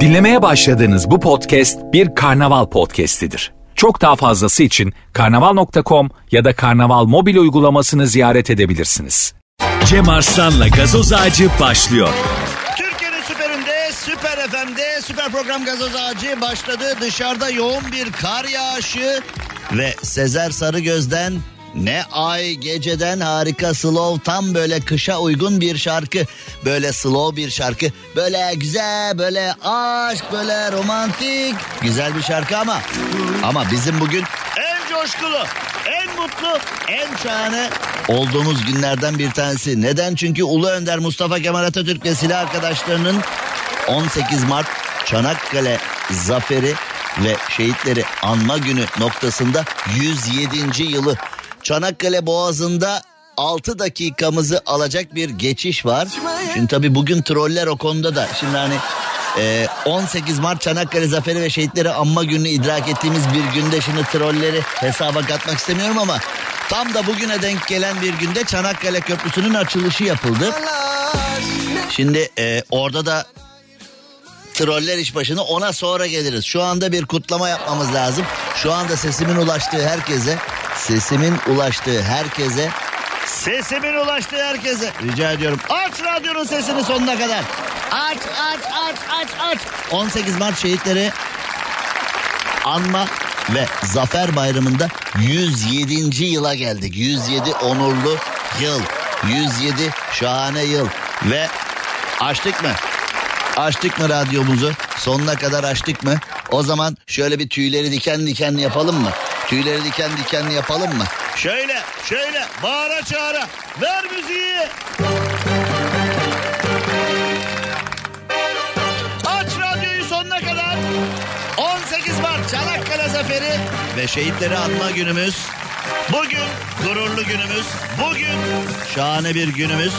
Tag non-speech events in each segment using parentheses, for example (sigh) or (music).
Dinlemeye başladığınız bu podcast bir karnaval podcastidir. Çok daha fazlası için karnaval.com ya da karnaval mobil uygulamasını ziyaret edebilirsiniz. Cem Arslan'la gazoz ağacı başlıyor. Türkiye'nin süperinde, süper FM'de, süper program gazoz ağacı başladı. Dışarıda yoğun bir kar yağışı ve Sezer Sarıgöz'den ne ay geceden harika slow tam böyle kışa uygun bir şarkı. Böyle slow bir şarkı. Böyle güzel böyle aşk böyle romantik. Güzel bir şarkı ama. Ama bizim bugün en coşkulu, en mutlu, en şahane olduğumuz günlerden bir tanesi. Neden? Çünkü Ulu Önder Mustafa Kemal Atatürk ve silah arkadaşlarının 18 Mart Çanakkale zaferi ve şehitleri anma günü noktasında 107. yılı Çanakkale Boğazı'nda 6 dakikamızı alacak bir geçiş var. Şimdi tabii bugün troller o konuda da şimdi hani e, 18 Mart Çanakkale Zaferi ve Şehitleri Anma Günü'nü idrak ettiğimiz bir günde şimdi trolleri hesaba katmak istemiyorum ama tam da bugüne denk gelen bir günde Çanakkale Köprüsü'nün açılışı yapıldı. Şimdi e, orada da troller iş başını ona sonra geliriz. Şu anda bir kutlama yapmamız lazım. Şu anda sesimin ulaştığı herkese, sesimin ulaştığı herkese, sesimin ulaştığı herkese rica ediyorum. Aç radyonun sesini sonuna kadar. Aç, aç, aç, aç, aç. 18 Mart şehitleri anma ve Zafer Bayramı'nda 107. yıla geldik. 107 onurlu yıl. 107 şahane yıl. Ve açtık mı? Açtık mı radyomuzu? Sonuna kadar açtık mı? O zaman şöyle bir tüyleri diken diken yapalım mı? Tüyleri diken diken yapalım mı? Şöyle, şöyle bağıra çağıra. Ver müziği. Aç radyoyu sonuna kadar. 18 Mart Çanakkale Zaferi ve şehitleri anma günümüz. Bugün gururlu günümüz. Bugün şahane bir günümüz.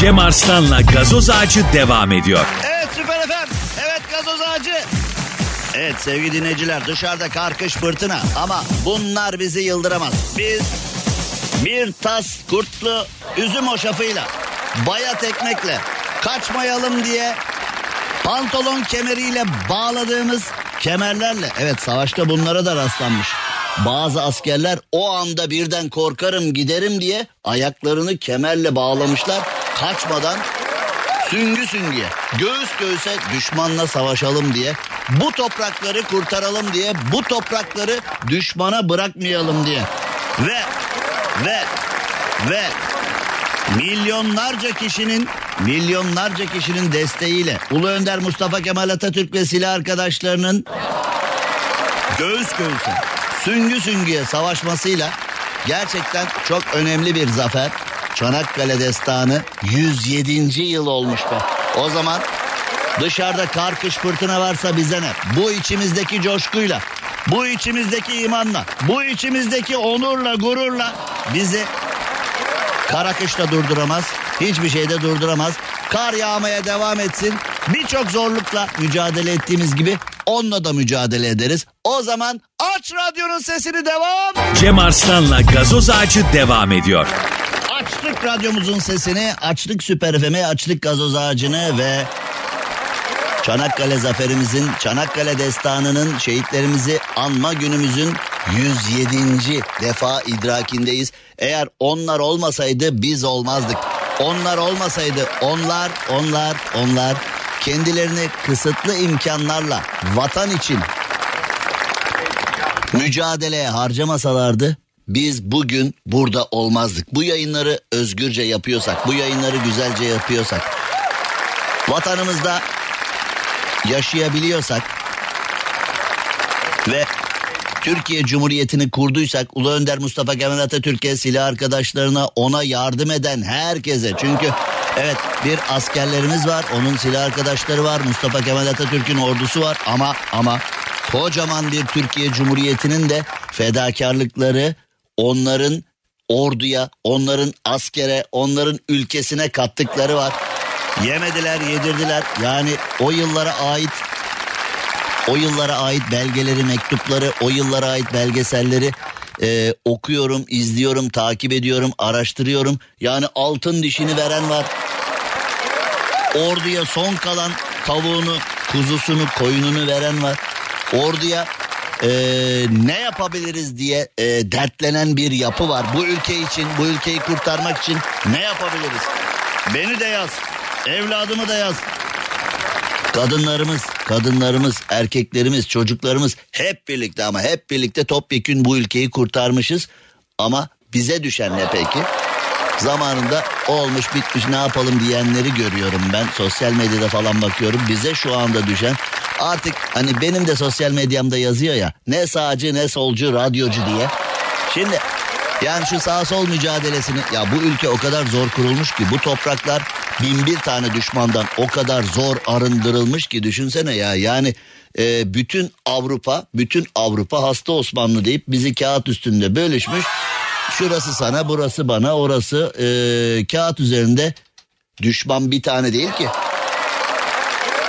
Cem Arslan'la gazoz ağacı devam ediyor. Evet Süper FM. Evet gazoz ağacı. Evet sevgili dinleyiciler dışarıda kar kış fırtına ama bunlar bizi yıldıramaz. Biz bir tas kurtlu üzüm hoşafıyla bayat ekmekle kaçmayalım diye pantolon kemeriyle bağladığımız kemerlerle evet savaşta bunlara da rastlanmış. Bazı askerler o anda birden korkarım giderim diye ayaklarını kemerle bağlamışlar kaçmadan süngü süngüye göğüs göğüse düşmanla savaşalım diye bu toprakları kurtaralım diye bu toprakları düşmana bırakmayalım diye ve ve ve milyonlarca kişinin milyonlarca kişinin desteğiyle Ulu Önder Mustafa Kemal Atatürk ve silah arkadaşlarının göğüs göğüse süngü süngüye savaşmasıyla gerçekten çok önemli bir zafer. Çanakkale Destanı 107. yıl olmuş be. O zaman dışarıda kar kış fırtına varsa bize ne? Bu içimizdeki coşkuyla, bu içimizdeki imanla, bu içimizdeki onurla, gururla bizi kara kışla durduramaz. Hiçbir şeyde durduramaz. Kar yağmaya devam etsin. Birçok zorlukla mücadele ettiğimiz gibi onunla da mücadele ederiz. O zaman aç radyonun sesini devam. Cem Arslan'la gazoz ağacı devam ediyor. Açtık radyomuzun sesini, açtık Süper FM'i, açtık gazoz ağacını ve Çanakkale zaferimizin, Çanakkale destanının, şehitlerimizi anma günümüzün 107. defa idrakindeyiz. Eğer onlar olmasaydı biz olmazdık. Onlar olmasaydı onlar, onlar, onlar kendilerini kısıtlı imkanlarla vatan için mücadeleye harcamasalardı biz bugün burada olmazdık. Bu yayınları özgürce yapıyorsak, bu yayınları güzelce yapıyorsak, vatanımızda yaşayabiliyorsak ve Türkiye Cumhuriyeti'ni kurduysak Ulu Önder Mustafa Kemal Atatürk'e silah arkadaşlarına ona yardım eden herkese çünkü evet bir askerlerimiz var onun silah arkadaşları var Mustafa Kemal Atatürk'ün ordusu var ama ama kocaman bir Türkiye Cumhuriyeti'nin de fedakarlıkları onların orduya, onların askere, onların ülkesine kattıkları var. Yemediler, yedirdiler. Yani o yıllara ait O yıllara ait belgeleri, mektupları, o yıllara ait belgeselleri e, okuyorum, izliyorum, takip ediyorum, araştırıyorum. Yani altın dişini veren var. Orduya son kalan tavuğunu, kuzusunu, koyununu veren var. Orduya e, ne yapabiliriz diye e, dertlenen bir yapı var. Bu ülke için, bu ülkeyi kurtarmak için ne yapabiliriz? Beni de yaz, evladımı da yaz. Kadınlarımız, kadınlarımız, erkeklerimiz, çocuklarımız hep birlikte ama hep birlikte topyekün bu ülkeyi kurtarmışız. Ama bize düşen ne peki? Zamanında olmuş bitmiş ne yapalım diyenleri görüyorum ben. Sosyal medyada falan bakıyorum. Bize şu anda düşen artık hani benim de sosyal medyamda yazıyor ya. Ne sağcı ne solcu radyocu diye. Şimdi yani şu sağ sol mücadelesini ya bu ülke o kadar zor kurulmuş ki bu topraklar bin bir tane düşmandan o kadar zor arındırılmış ki düşünsene ya yani e, bütün Avrupa bütün Avrupa hasta Osmanlı deyip bizi kağıt üstünde bölüşmüş. Şurası sana burası bana orası e, kağıt üzerinde düşman bir tane değil ki.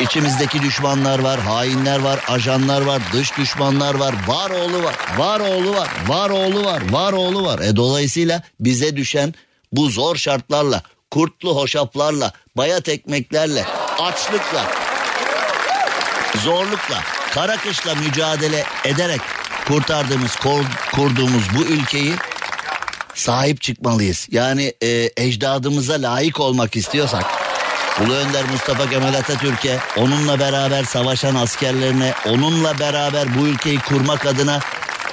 İçimizdeki düşmanlar var, hainler var, ajanlar var, dış düşmanlar var, var oğlu var, var oğlu var, var oğlu var, var oğlu var. E dolayısıyla bize düşen bu zor şartlarla, kurtlu hoşaflarla, bayat ekmeklerle, açlıkla, zorlukla, kara kışla mücadele ederek kurtardığımız, kurduğumuz bu ülkeyi sahip çıkmalıyız. Yani e, ecdadımıza layık olmak istiyorsak Ulu Önder Mustafa Kemal Atatürk'e, onunla beraber savaşan askerlerine, onunla beraber bu ülkeyi kurmak adına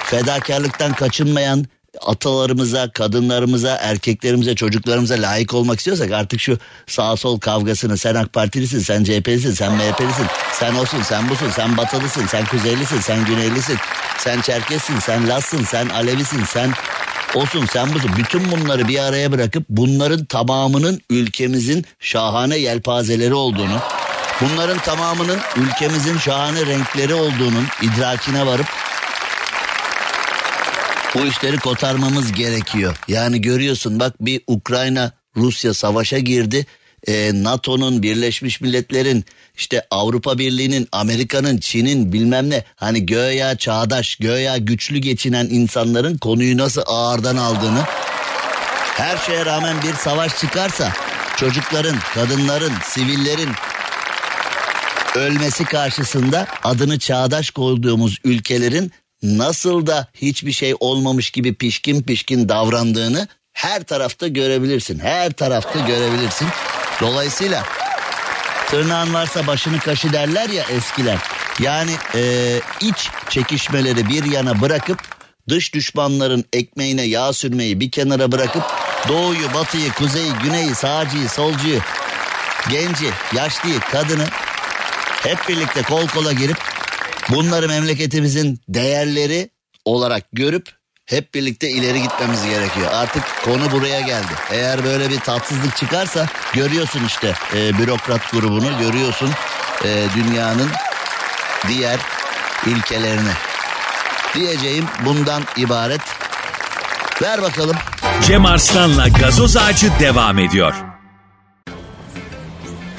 fedakarlıktan kaçınmayan atalarımıza, kadınlarımıza, erkeklerimize, çocuklarımıza layık olmak istiyorsak artık şu sağ sol kavgasını sen AK Partilisin, sen CHP'lisin, sen MHP'lisin, sen olsun, sen busun, sen batılısın, sen kuzeylisin, sen güneylisin, sen Çerkessin, sen Lassın, sen Alevisin, sen olsun sen busun. Bütün bunları bir araya bırakıp bunların tamamının ülkemizin şahane yelpazeleri olduğunu, bunların tamamının ülkemizin şahane renkleri olduğunun idrakine varıp bu işleri kotarmamız gerekiyor. Yani görüyorsun bak bir Ukrayna Rusya savaşa girdi. Ee, NATO'nun, Birleşmiş Milletler'in, işte Avrupa Birliği'nin, Amerika'nın, Çin'in bilmem ne hani göya çağdaş, göya güçlü geçinen insanların konuyu nasıl ağırdan aldığını her şeye rağmen bir savaş çıkarsa çocukların, kadınların, sivillerin ölmesi karşısında adını çağdaş koyduğumuz ülkelerin nasıl da hiçbir şey olmamış gibi pişkin pişkin davrandığını her tarafta görebilirsin. Her tarafta görebilirsin. Dolayısıyla tırnağın varsa başını kaşı derler ya eskiler. Yani e, iç çekişmeleri bir yana bırakıp dış düşmanların ekmeğine yağ sürmeyi bir kenara bırakıp doğuyu, batıyı, kuzeyi, güneyi, sağcıyı, solcuyu, genci, yaşlıyı, kadını hep birlikte kol kola girip bunları memleketimizin değerleri olarak görüp hep birlikte ileri gitmemiz gerekiyor. Artık konu buraya geldi. Eğer böyle bir tatsızlık çıkarsa görüyorsun işte e, bürokrat grubunu görüyorsun e, dünyanın diğer ilkelerini. Diyeceğim bundan ibaret. Ver bakalım. Cem Arslan'la gazoz ağacı devam ediyor.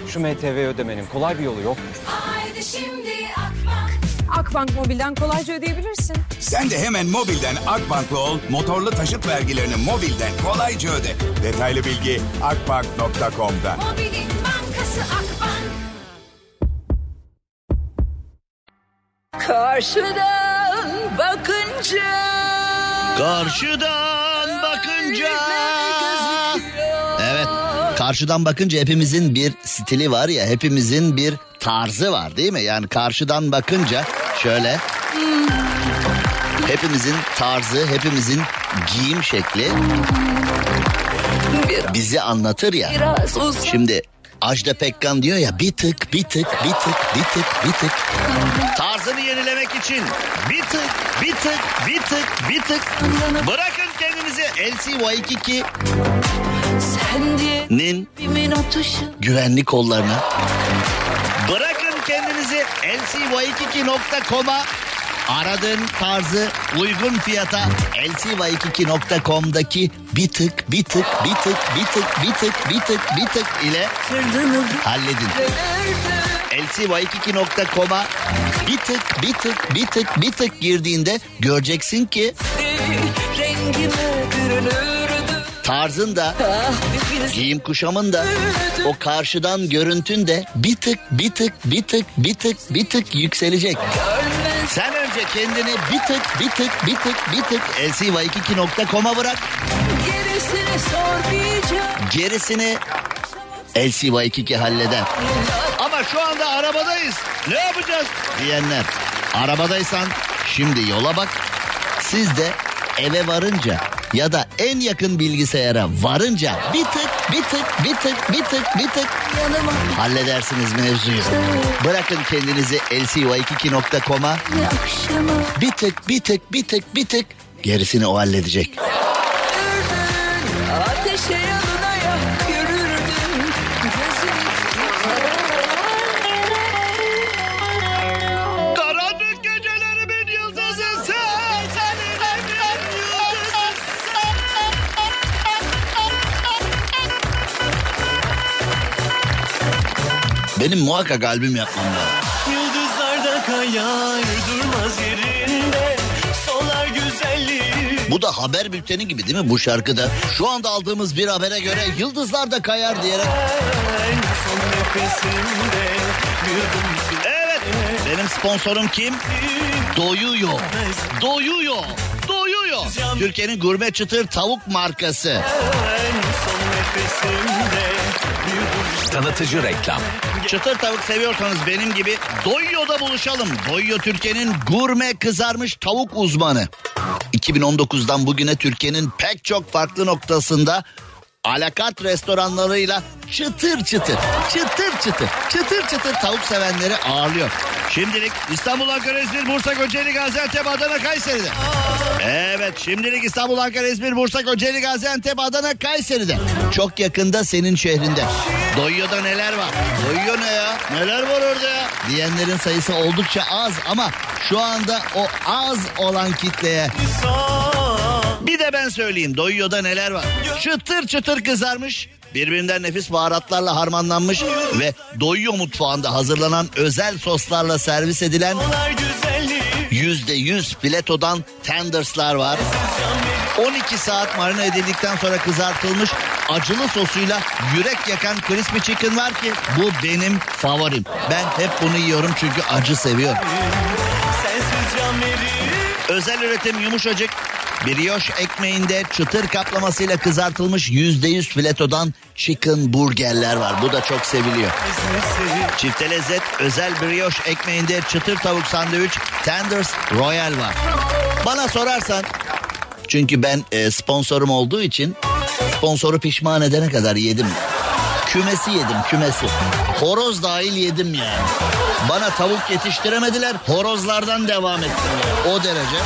Şu MTV ödemenin kolay bir yolu yok. Haydi şimdi Akbank. Akbank Mobil'den kolayca ödeyebilirsin. Sen de hemen mobilden Akbank'la ol, motorlu taşıt vergilerini mobilden kolayca öde. Detaylı bilgi akbank.com'da. Mobilin bankası Akbank. Karşıdan bakınca Karşıdan bakınca. Karşıdan bakınca hepimizin bir stili var ya, hepimizin bir tarzı var değil mi? Yani karşıdan bakınca şöyle hepimizin tarzı, hepimizin giyim şekli bizi anlatır ya. Şimdi Ajda Pekkan diyor ya bir tık bir tık bir tık bir tık bir tık. Tarzını yenilemek için bir tık bir tık bir tık bir tık. Bırakın kendinizi LCY22'nin Atışın. güvenlik kollarına. Bırakın kendinizi lcy22.com'a aradığın tarzı uygun fiyata lcy22.com'daki bir tık bir tık bir tık bir tık bir tık bir tık bir tık ile halledin. verdi. lcy2.com'a bir tık bir tık bir tık bir tık girdiğinde göreceksin ki tarzın da Ah giyim kuşamın da o karşıdan görüntün de bir tık bir tık bir tık bir tık bir tık yükselecek. Sen önce kendini bir tık bir tık bir tık bir tık lcy2.com'a bırak. Gerisini sormayacağım Gerisini LCY2 halleder. Ama şu anda arabadayız. Ne yapacağız? Diyenler. Arabadaysan şimdi yola bak. Siz de eve varınca ya da en yakın bilgisayara varınca bir tık bir tık bir tık bir tık bir tık halledersiniz mevzuyu. Bırakın kendinizi lcy2.com'a ne akşama bir tık bir tık bir tık bir tık gerisini o halledecek. Ateşe Benim muhakkak albüm yapmam lazım. Yıldızlarda kayar durmaz yerinde Solar güzelliği Bu da haber bülteni gibi değil mi bu şarkıda? Şu anda aldığımız bir habere göre yıldızlar da kayar diyerek. Evet benim sponsorum kim? Doyuyor. Doyuyor. Doyuyor. Türkiye'nin gurme çıtır tavuk markası. Tanıtıcı reklam. Çıtır tavuk seviyorsanız benim gibi Doyuyor'da buluşalım. Doyuyor Türkiye'nin gurme kızarmış tavuk uzmanı. 2019'dan bugüne Türkiye'nin pek çok farklı noktasında alakart restoranlarıyla çıtır çıtır, çıtır çıtır, çıtır çıtır tavuk sevenleri ağırlıyor. Şimdilik İstanbul, Ankara, İzmir, Bursa, Kocaeli, Gaziantep, Adana, Kayseri'de. Evet şimdilik İstanbul, Ankara, İzmir, Bursa, Kocaeli, Gaziantep, Adana, Kayseri'de. Çok yakında senin şehrinde. Doyuyor'da neler var? Doyuyor ne ya? Neler var orada ya? Diyenlerin sayısı oldukça az ama şu anda o az olan kitleye de ben söyleyeyim Doyuyor'da neler var? Çıtır çıtır kızarmış, birbirinden nefis baharatlarla harmanlanmış ve Doyuyor mutfağında hazırlanan özel soslarla servis edilen yüzde yüz filetodan tenderslar var. 12 saat marine edildikten sonra kızartılmış acılı sosuyla yürek yakan crispy chicken var ki bu benim favorim. Ben hep bunu yiyorum çünkü acı seviyorum. Özel üretim yumuşacık brioche ekmeğinde çıtır kaplamasıyla kızartılmış %100 filetodan chicken burgerler var. Bu da çok seviliyor. Çifte lezzet özel brioche ekmeğinde çıtır tavuk sandviç Tenders Royal var. Bana sorarsan çünkü ben e, sponsorum olduğu için sponsoru pişman edene kadar yedim. Kümesi yedim kümesi. Horoz dahil yedim yani. Bana tavuk yetiştiremediler horozlardan devam ettim. yani. O derece.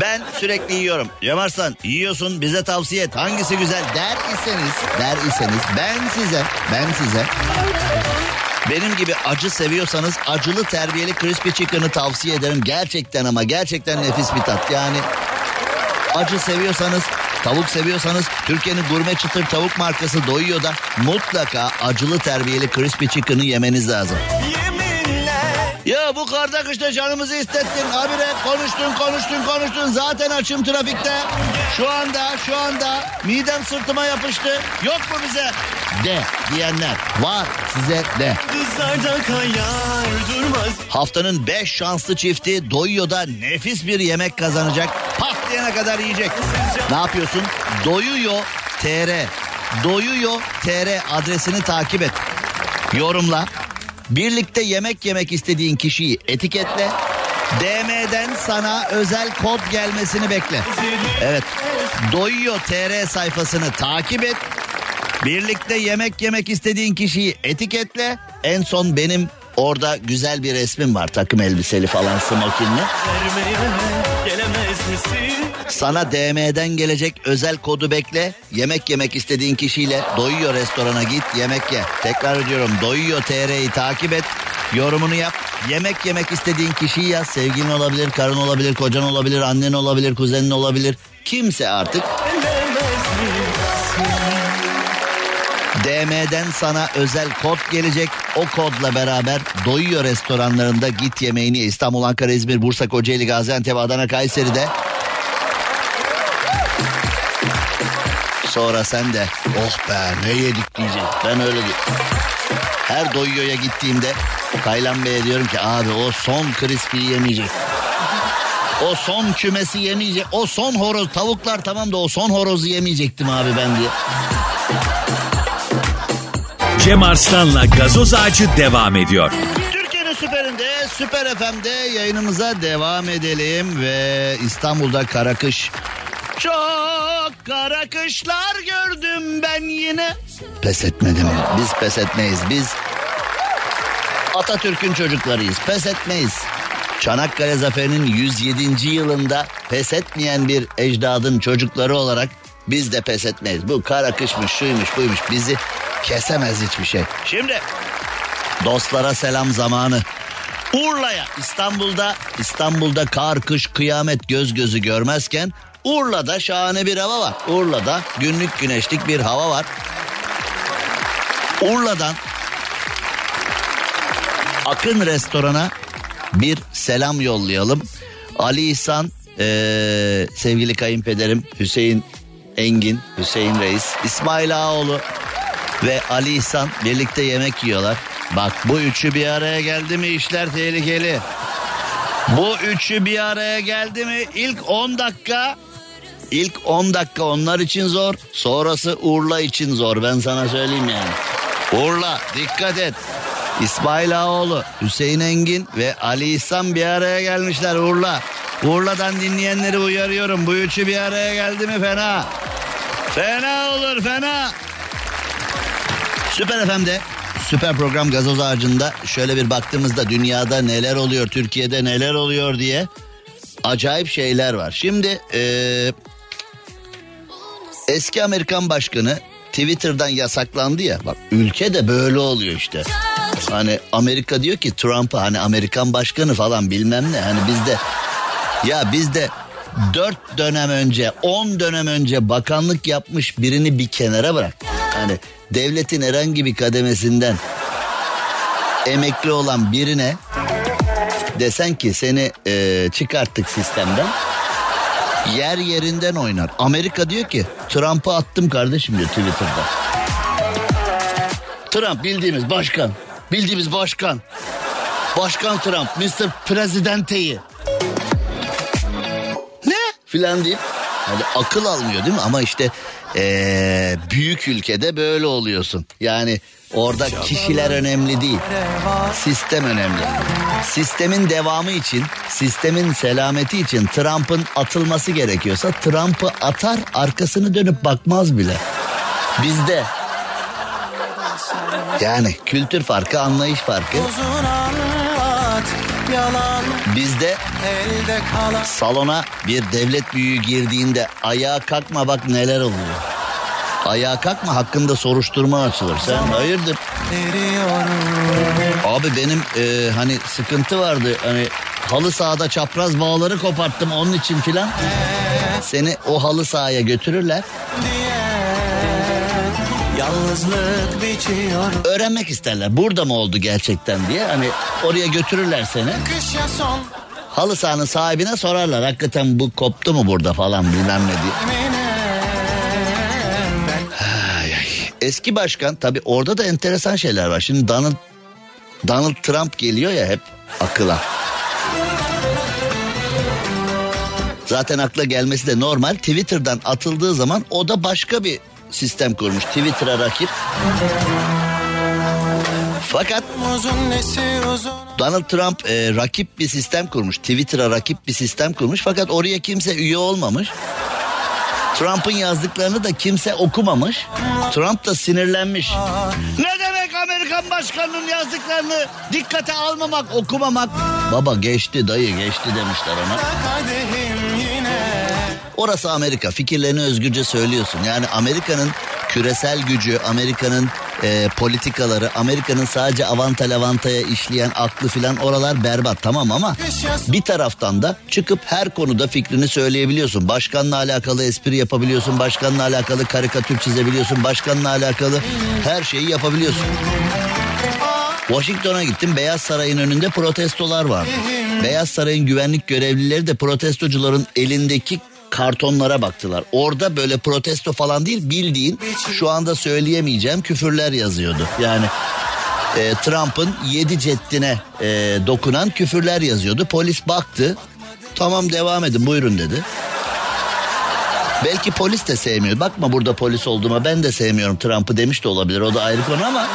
Ben sürekli yiyorum. Cem Arslan yiyorsun bize tavsiye et. Hangisi güzel der iseniz, der iseniz ben size, ben size benim gibi acı seviyorsanız acılı terbiyeli crispy chicken'ı tavsiye ederim. Gerçekten ama gerçekten nefis bir tat. Yani acı seviyorsanız, tavuk seviyorsanız Türkiye'nin gurme çıtır tavuk markası Doyuyor da mutlaka acılı terbiyeli crispy chicken'ı yemeniz lazım. Ya bu karda kışta canımızı istettin. Habire konuştun konuştun konuştun. Zaten açım trafikte. Şu anda şu anda midem sırtıma yapıştı. Yok mu bize? De diyenler var size de. Kayar durmaz Haftanın 5 şanslı çifti Doyuyor'da nefis bir yemek kazanacak. Patlayana kadar yiyecek. Ne yapıyorsun? Doyuyor TR. Doyuyor TR adresini takip et. Yorumla. Birlikte yemek yemek istediğin kişiyi etiketle. DM'den sana özel kod gelmesini bekle. Evet. Doyuyor TR sayfasını takip et. Birlikte yemek yemek istediğin kişiyi etiketle. En son benim orada güzel bir resmim var. Takım elbiseli falan smokinli. Gelemez misin? Sana DM'den gelecek özel kodu bekle. Yemek yemek istediğin kişiyle Doyuyor restorana git yemek ye. Tekrar ediyorum Doyuyor TR'yi takip et. Yorumunu yap. Yemek yemek istediğin kişiyi yaz. Sevgilin olabilir, karın olabilir, kocan olabilir, annen olabilir, kuzenin olabilir. Kimse artık. DM'den sana özel kod gelecek. O kodla beraber doyuyor restoranlarında git yemeğini İstanbul, Ankara, İzmir, Bursa, Kocaeli, Gaziantep, Adana, Kayseri'de. Sonra sen de oh be ne yedik diyecek. Ben öyle diyorum. Her doyuyor'a gittiğimde Taylan Bey'e diyorum ki abi o son crispy'yi yemeyecek. O son kümesi yemeyecek. O son horoz tavuklar tamam da o son horozu yemeyecektim abi ben diye. Cem Arslan'la gazoz ağacı devam ediyor. Türkiye'nin süperinde, Süper FM'de yayınımıza devam edelim ve İstanbul'da kara kış. Çok kara kışlar gördüm ben yine. Pes etmedim. Biz pes etmeyiz. Biz Atatürk'ün çocuklarıyız. Pes etmeyiz. Çanakkale Zaferi'nin 107. yılında pes etmeyen bir ecdadın çocukları olarak biz de pes etmeyiz. Bu kara kışmış, şuymuş, buymuş. Bizi kesemez hiçbir şey. Şimdi Dostlara selam zamanı. Urla'ya İstanbul'da İstanbul'da kar kış kıyamet göz gözü görmezken Urla'da şahane bir hava var. Urla'da günlük güneşlik bir hava var. Urla'dan Akın Restoran'a bir selam yollayalım. Ali İhsan, eee, sevgili kayınpederim Hüseyin Engin, Hüseyin Reis, İsmail Ağoğlu ve Ali İhsan birlikte yemek yiyorlar. Bak bu üçü bir araya geldi mi işler tehlikeli. Bu üçü bir araya geldi mi ilk 10 dakika ilk 10 dakika onlar için zor. Sonrası Urla için zor ben sana söyleyeyim yani. Urla dikkat et. İsmail Ağoğlu, Hüseyin Engin ve Ali İhsan bir araya gelmişler Urla. Urla'dan dinleyenleri uyarıyorum. Bu üçü bir araya geldi mi fena. Fena olur fena. Süper FM'de süper program gazoz ağacında şöyle bir baktığımızda dünyada neler oluyor Türkiye'de neler oluyor diye acayip şeyler var. Şimdi eee, eski Amerikan başkanı Twitter'dan yasaklandı ya bak ülke de böyle oluyor işte. Hani Amerika diyor ki Trump'a hani Amerikan başkanı falan bilmem ne hani bizde ya bizde dört dönem önce on dönem önce bakanlık yapmış birini bir kenara bırak. Hani devletin herhangi bir kademesinden emekli olan birine desen ki seni e, çıkarttık sistemden yer yerinden oynar. Amerika diyor ki Trump'ı attım kardeşim diyor Twitter'da. Trump bildiğimiz başkan. Bildiğimiz başkan. Başkan Trump, Mr. Prezidente'yi. Ne? Filan deyip hani akıl almıyor değil mi? Ama işte eee, büyük ülkede böyle oluyorsun. Yani orada kişiler önemli değil. Sistem önemli. Sistemin devamı için, sistemin selameti için Trump'ın atılması gerekiyorsa Trump'ı atar arkasını dönüp bakmaz bile. Bizde yani kültür farkı, anlayış farkı. Bizde salona bir devlet büyüğü girdiğinde ayağa kalkma bak neler oluyor. Ayağa kalkma hakkında soruşturma açılır. Sen hayırdır? Abi benim e, hani sıkıntı vardı. Hani halı sahada çapraz bağları koparttım onun için filan. Seni o halı sahaya götürürler. Yalnızlık biçiyor Öğrenmek isterler. Burada mı oldu gerçekten diye. Hani oraya götürürler seni. Halı sahanın sahibine sorarlar. Hakikaten bu koptu mu burada falan bilmem ne diye. Eski başkan tabi orada da enteresan şeyler var. Şimdi Donald, Donald Trump geliyor ya hep akıla. Zaten akla gelmesi de normal. Twitter'dan atıldığı zaman o da başka bir sistem kurmuş. Twitter'a rakip. Fakat Donald Trump e, rakip bir sistem kurmuş. Twitter'a rakip bir sistem kurmuş. Fakat oraya kimse üye olmamış. Trump'ın yazdıklarını da kimse okumamış. Trump da sinirlenmiş. Ne demek Amerikan başkanının yazdıklarını dikkate almamak, okumamak? Baba geçti dayı geçti demişler ona. Orası Amerika. Fikirlerini özgürce söylüyorsun. Yani Amerika'nın küresel gücü, Amerika'nın e, politikaları, Amerika'nın sadece avanta lavantaya işleyen aklı filan oralar berbat tamam ama bir taraftan da çıkıp her konuda fikrini söyleyebiliyorsun. Başkanla alakalı espri yapabiliyorsun, başkanla alakalı karikatür çizebiliyorsun, başkanla alakalı her şeyi yapabiliyorsun. Washington'a gittim. Beyaz Saray'ın önünde protestolar var. Beyaz Saray'ın güvenlik görevlileri de protestocuların elindeki kartonlara baktılar. Orada böyle protesto falan değil bildiğin şu anda söyleyemeyeceğim küfürler yazıyordu. Yani e, Trump'ın yedi ceddine e, dokunan küfürler yazıyordu. Polis baktı. Tamam devam edin buyurun dedi. Belki polis de sevmiyor. Bakma burada polis olduğuma ben de sevmiyorum Trump'ı demiş de olabilir. O da ayrı konu ama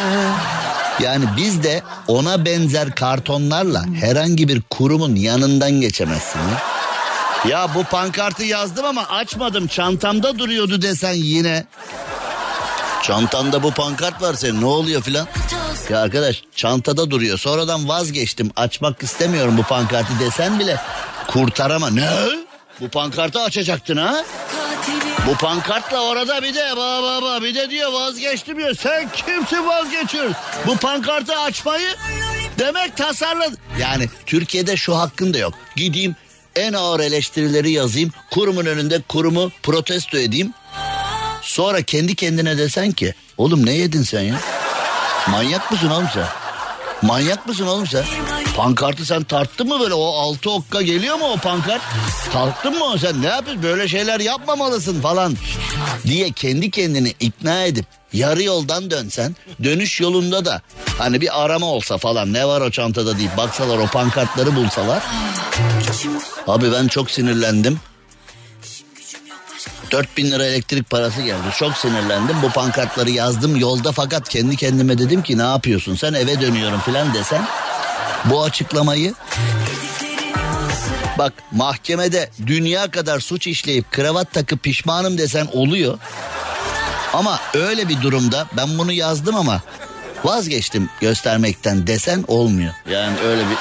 yani biz de ona benzer kartonlarla herhangi bir kurumun yanından geçemezsin ya. Ya bu pankartı yazdım ama açmadım çantamda duruyordu desen yine. Çantanda bu pankart var senin ne oluyor filan. Ya arkadaş çantada duruyor sonradan vazgeçtim açmak istemiyorum bu pankartı desen bile kurtarama. Ne? Bu pankartı açacaktın ha? Bu pankartla orada bir de ba ba ba bir de diyor vazgeçtim diyor. Sen kimsin vazgeçiyorsun? Bu pankartı açmayı demek tasarladın. Yani Türkiye'de şu hakkın da yok. Gideyim en ağır eleştirileri yazayım. Kurumun önünde kurumu protesto edeyim. Sonra kendi kendine desen ki oğlum ne yedin sen ya? Manyak mısın oğlum sen? Manyak mısın oğlum sen? Pankartı sen tarttın mı böyle o altı okka geliyor mu o pankart? Tarttın mı sen ne yapıyorsun böyle şeyler yapmamalısın falan diye kendi kendini ikna edip yarı yoldan dönsen dönüş yolunda da hani bir arama olsa falan ne var o çantada deyip baksalar o pankartları bulsalar. Abi ben çok sinirlendim. 4000 lira elektrik parası geldi. Çok sinirlendim. Bu pankartları yazdım yolda fakat kendi kendime dedim ki ne yapıyorsun sen eve dönüyorum filan desen. Bu açıklamayı bak mahkemede dünya kadar suç işleyip kravat takıp pişmanım desen oluyor. Ama öyle bir durumda ben bunu yazdım ama vazgeçtim göstermekten desen olmuyor. Yani öyle bir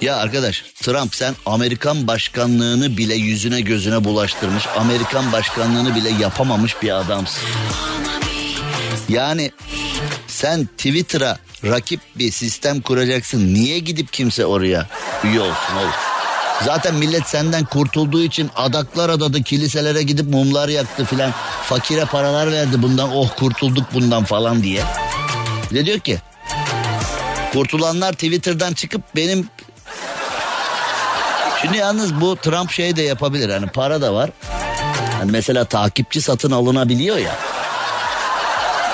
Ya arkadaş Trump sen Amerikan başkanlığını bile yüzüne gözüne bulaştırmış. Amerikan başkanlığını bile yapamamış bir adamsın. Yani sen Twitter'a rakip bir sistem kuracaksın. Niye gidip kimse oraya üye olsun oğlum? Zaten millet senden kurtulduğu için adaklar adadı kiliselere gidip mumlar yaktı filan. Fakire paralar verdi bundan oh kurtulduk bundan falan diye. Bir de diyor ki kurtulanlar Twitter'dan çıkıp benim Şimdi yalnız bu Trump şey de yapabilir. Hani para da var. Hani mesela takipçi satın alınabiliyor ya.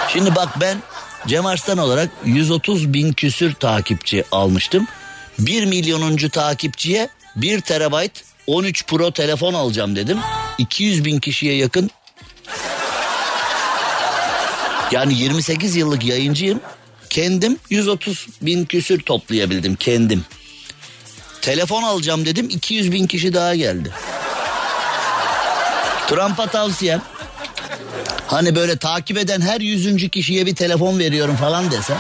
Şimdi bak ben Cem Arslan olarak 130 bin küsür takipçi almıştım. 1 milyonuncu takipçiye 1 terabayt 13 Pro telefon alacağım dedim. 200 bin kişiye yakın. Yani 28 yıllık yayıncıyım. Kendim 130 bin küsür toplayabildim kendim. Telefon alacağım dedim 200 bin kişi daha geldi. Trump'a tavsiyem hani böyle takip eden her yüzüncü kişiye bir telefon veriyorum falan desen.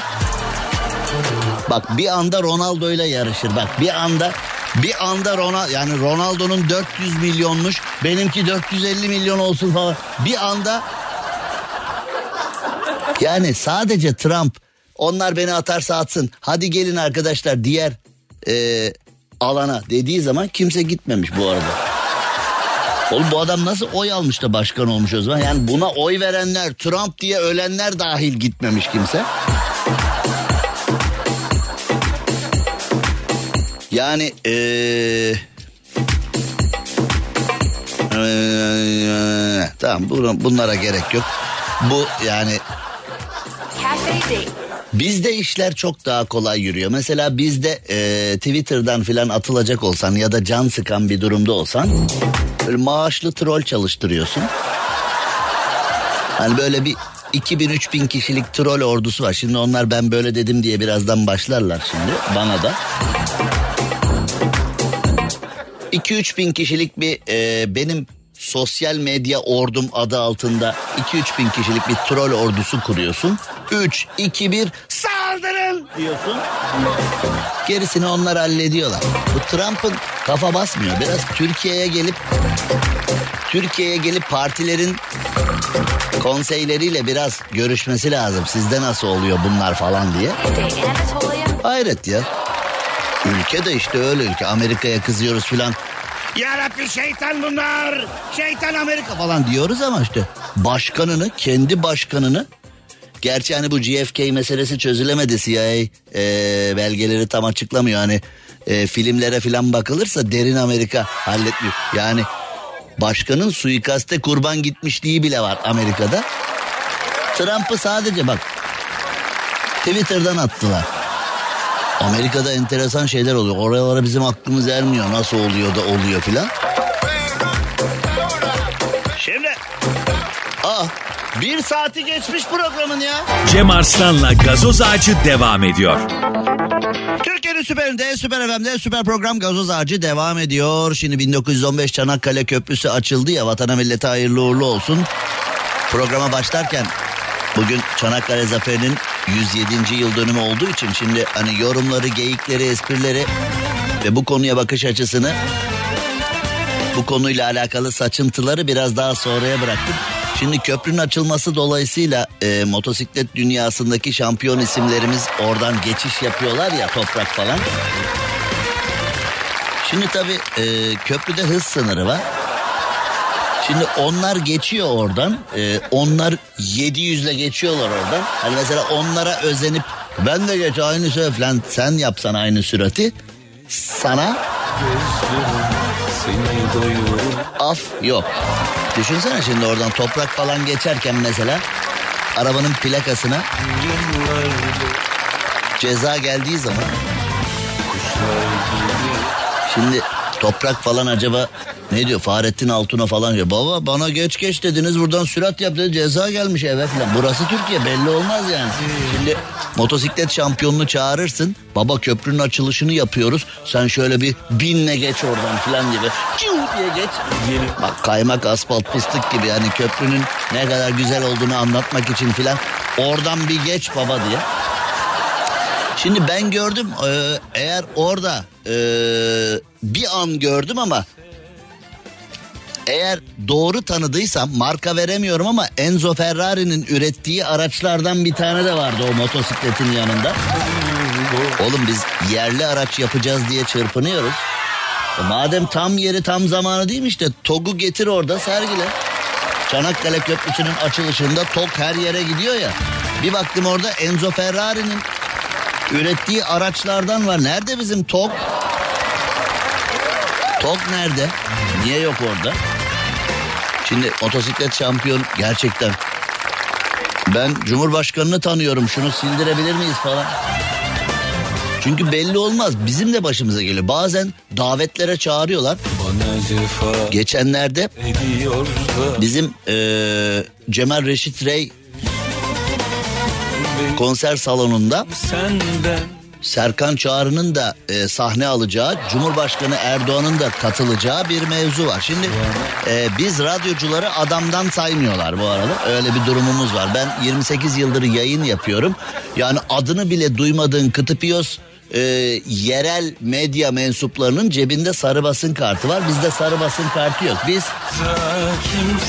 Bak bir anda Ronaldo ile yarışır bak bir anda bir anda Ronaldo yani Ronaldo'nun 400 milyonmuş benimki 450 milyon olsun falan bir anda yani sadece Trump onlar beni atarsa atsın hadi gelin arkadaşlar diğer e, alana dediği zaman kimse gitmemiş bu arada. Oğlum bu adam nasıl oy almış da başkan olmuş o zaman? Yani buna oy verenler, Trump diye ölenler dahil gitmemiş kimse. Yani ee... Ee, tamam bunlara gerek yok. Bu yani Bizde işler çok daha kolay yürüyor. Mesela bizde e, Twitter'dan filan atılacak olsan ya da can sıkan bir durumda olsan böyle maaşlı troll çalıştırıyorsun. Hani böyle bir 2000-3000 kişilik troll ordusu var. Şimdi onlar ben böyle dedim diye birazdan başlarlar şimdi bana da. 2-3 bin kişilik bir e, benim sosyal medya ordum adı altında 2-3 bin kişilik bir troll ordusu kuruyorsun. 3, 2, 1 saldırın diyorsun. Gerisini onlar hallediyorlar. Bu Trump'ın kafa basmıyor. Biraz Türkiye'ye gelip Türkiye'ye gelip partilerin konseyleriyle biraz görüşmesi lazım. Sizde nasıl oluyor bunlar falan diye. Hayret ya. Ülke de işte öyle ülke. Amerika'ya kızıyoruz filan. Ya Rabbi şeytan bunlar. Şeytan Amerika falan diyoruz ama işte başkanını, kendi başkanını Gerçi hani bu GFK meselesi çözülemedi CIA e, belgeleri tam açıklamıyor. Hani e, filmlere filan bakılırsa derin Amerika halletmiyor. Yani başkanın suikaste kurban gitmişliği bile var Amerika'da. Trump'ı sadece bak Twitter'dan attılar. Amerika'da enteresan şeyler oluyor. Oralara bizim aklımız ermiyor. Nasıl oluyor da oluyor filan. Şimdi Aa, bir saati geçmiş programın ya. Cem Arslan'la gazoz ağacı devam ediyor. Türkiye'nin süperinde, süper FM'de süper program gazoz ağacı devam ediyor. Şimdi 1915 Çanakkale Köprüsü açıldı ya vatana millete hayırlı uğurlu olsun. Programa başlarken bugün Çanakkale Zaferi'nin 107. yıl dönümü olduğu için şimdi hani yorumları, geyikleri, esprileri ve bu konuya bakış açısını bu konuyla alakalı saçıntıları biraz daha sonraya bıraktım. Şimdi köprünün açılması dolayısıyla e, motosiklet dünyasındaki şampiyon isimlerimiz oradan geçiş yapıyorlar ya toprak falan. Şimdi tabii e, köprüde hız sınırı var. Şimdi onlar geçiyor oradan. E, onlar 700 ile geçiyorlar oradan. Hani mesela onlara özenip ben de geç aynı sürat falan sen yapsan aynı sürati. Sana af yok. Düşünsene şimdi oradan toprak falan geçerken mesela arabanın plakasına ceza geldiği zaman şimdi toprak falan acaba ne diyor Fahrettin Altun'a falan diyor. Baba bana geç geç dediniz buradan sürat yap dedi ceza gelmiş eve falan. Burası Türkiye belli olmaz yani. Şimdi motosiklet şampiyonunu çağırırsın. Baba köprünün açılışını yapıyoruz. Sen şöyle bir binle geç oradan falan gibi. Çiu diye geç. Bak kaymak asfalt fıstık gibi yani köprünün ne kadar güzel olduğunu anlatmak için filan. Oradan bir geç baba diye. Şimdi ben gördüm e, eğer orada e, bir an gördüm ama eğer doğru tanıdıysam marka veremiyorum ama Enzo Ferrari'nin ürettiği araçlardan bir tane de vardı o motosikletin yanında. Oğlum biz yerli araç yapacağız diye çırpınıyoruz. E madem tam yeri tam zamanı değil mi işte TOG'u getir orada sergile. Çanakkale Köprüsü'nün açılışında TOG her yere gidiyor ya. Bir baktım orada Enzo Ferrari'nin ürettiği araçlardan var. Nerede bizim TOG? TOG nerede? Niye yok orada? Şimdi motosiklet şampiyon gerçekten. Ben Cumhurbaşkanını tanıyorum şunu sildirebilir miyiz falan. Çünkü belli olmaz bizim de başımıza geliyor. Bazen davetlere çağırıyorlar. Geçenlerde bizim eee Cemal Reşit Rey konser salonunda Serkan Çağrı'nın da e, sahne alacağı, Cumhurbaşkanı Erdoğan'ın da katılacağı bir mevzu var. Şimdi e, biz radyocuları adamdan saymıyorlar bu arada. Öyle bir durumumuz var. Ben 28 yıldır yayın yapıyorum. Yani adını bile duymadığın Kıtıpiyos e, yerel medya mensuplarının cebinde sarı basın kartı var. Bizde sarı basın kartı yok. Biz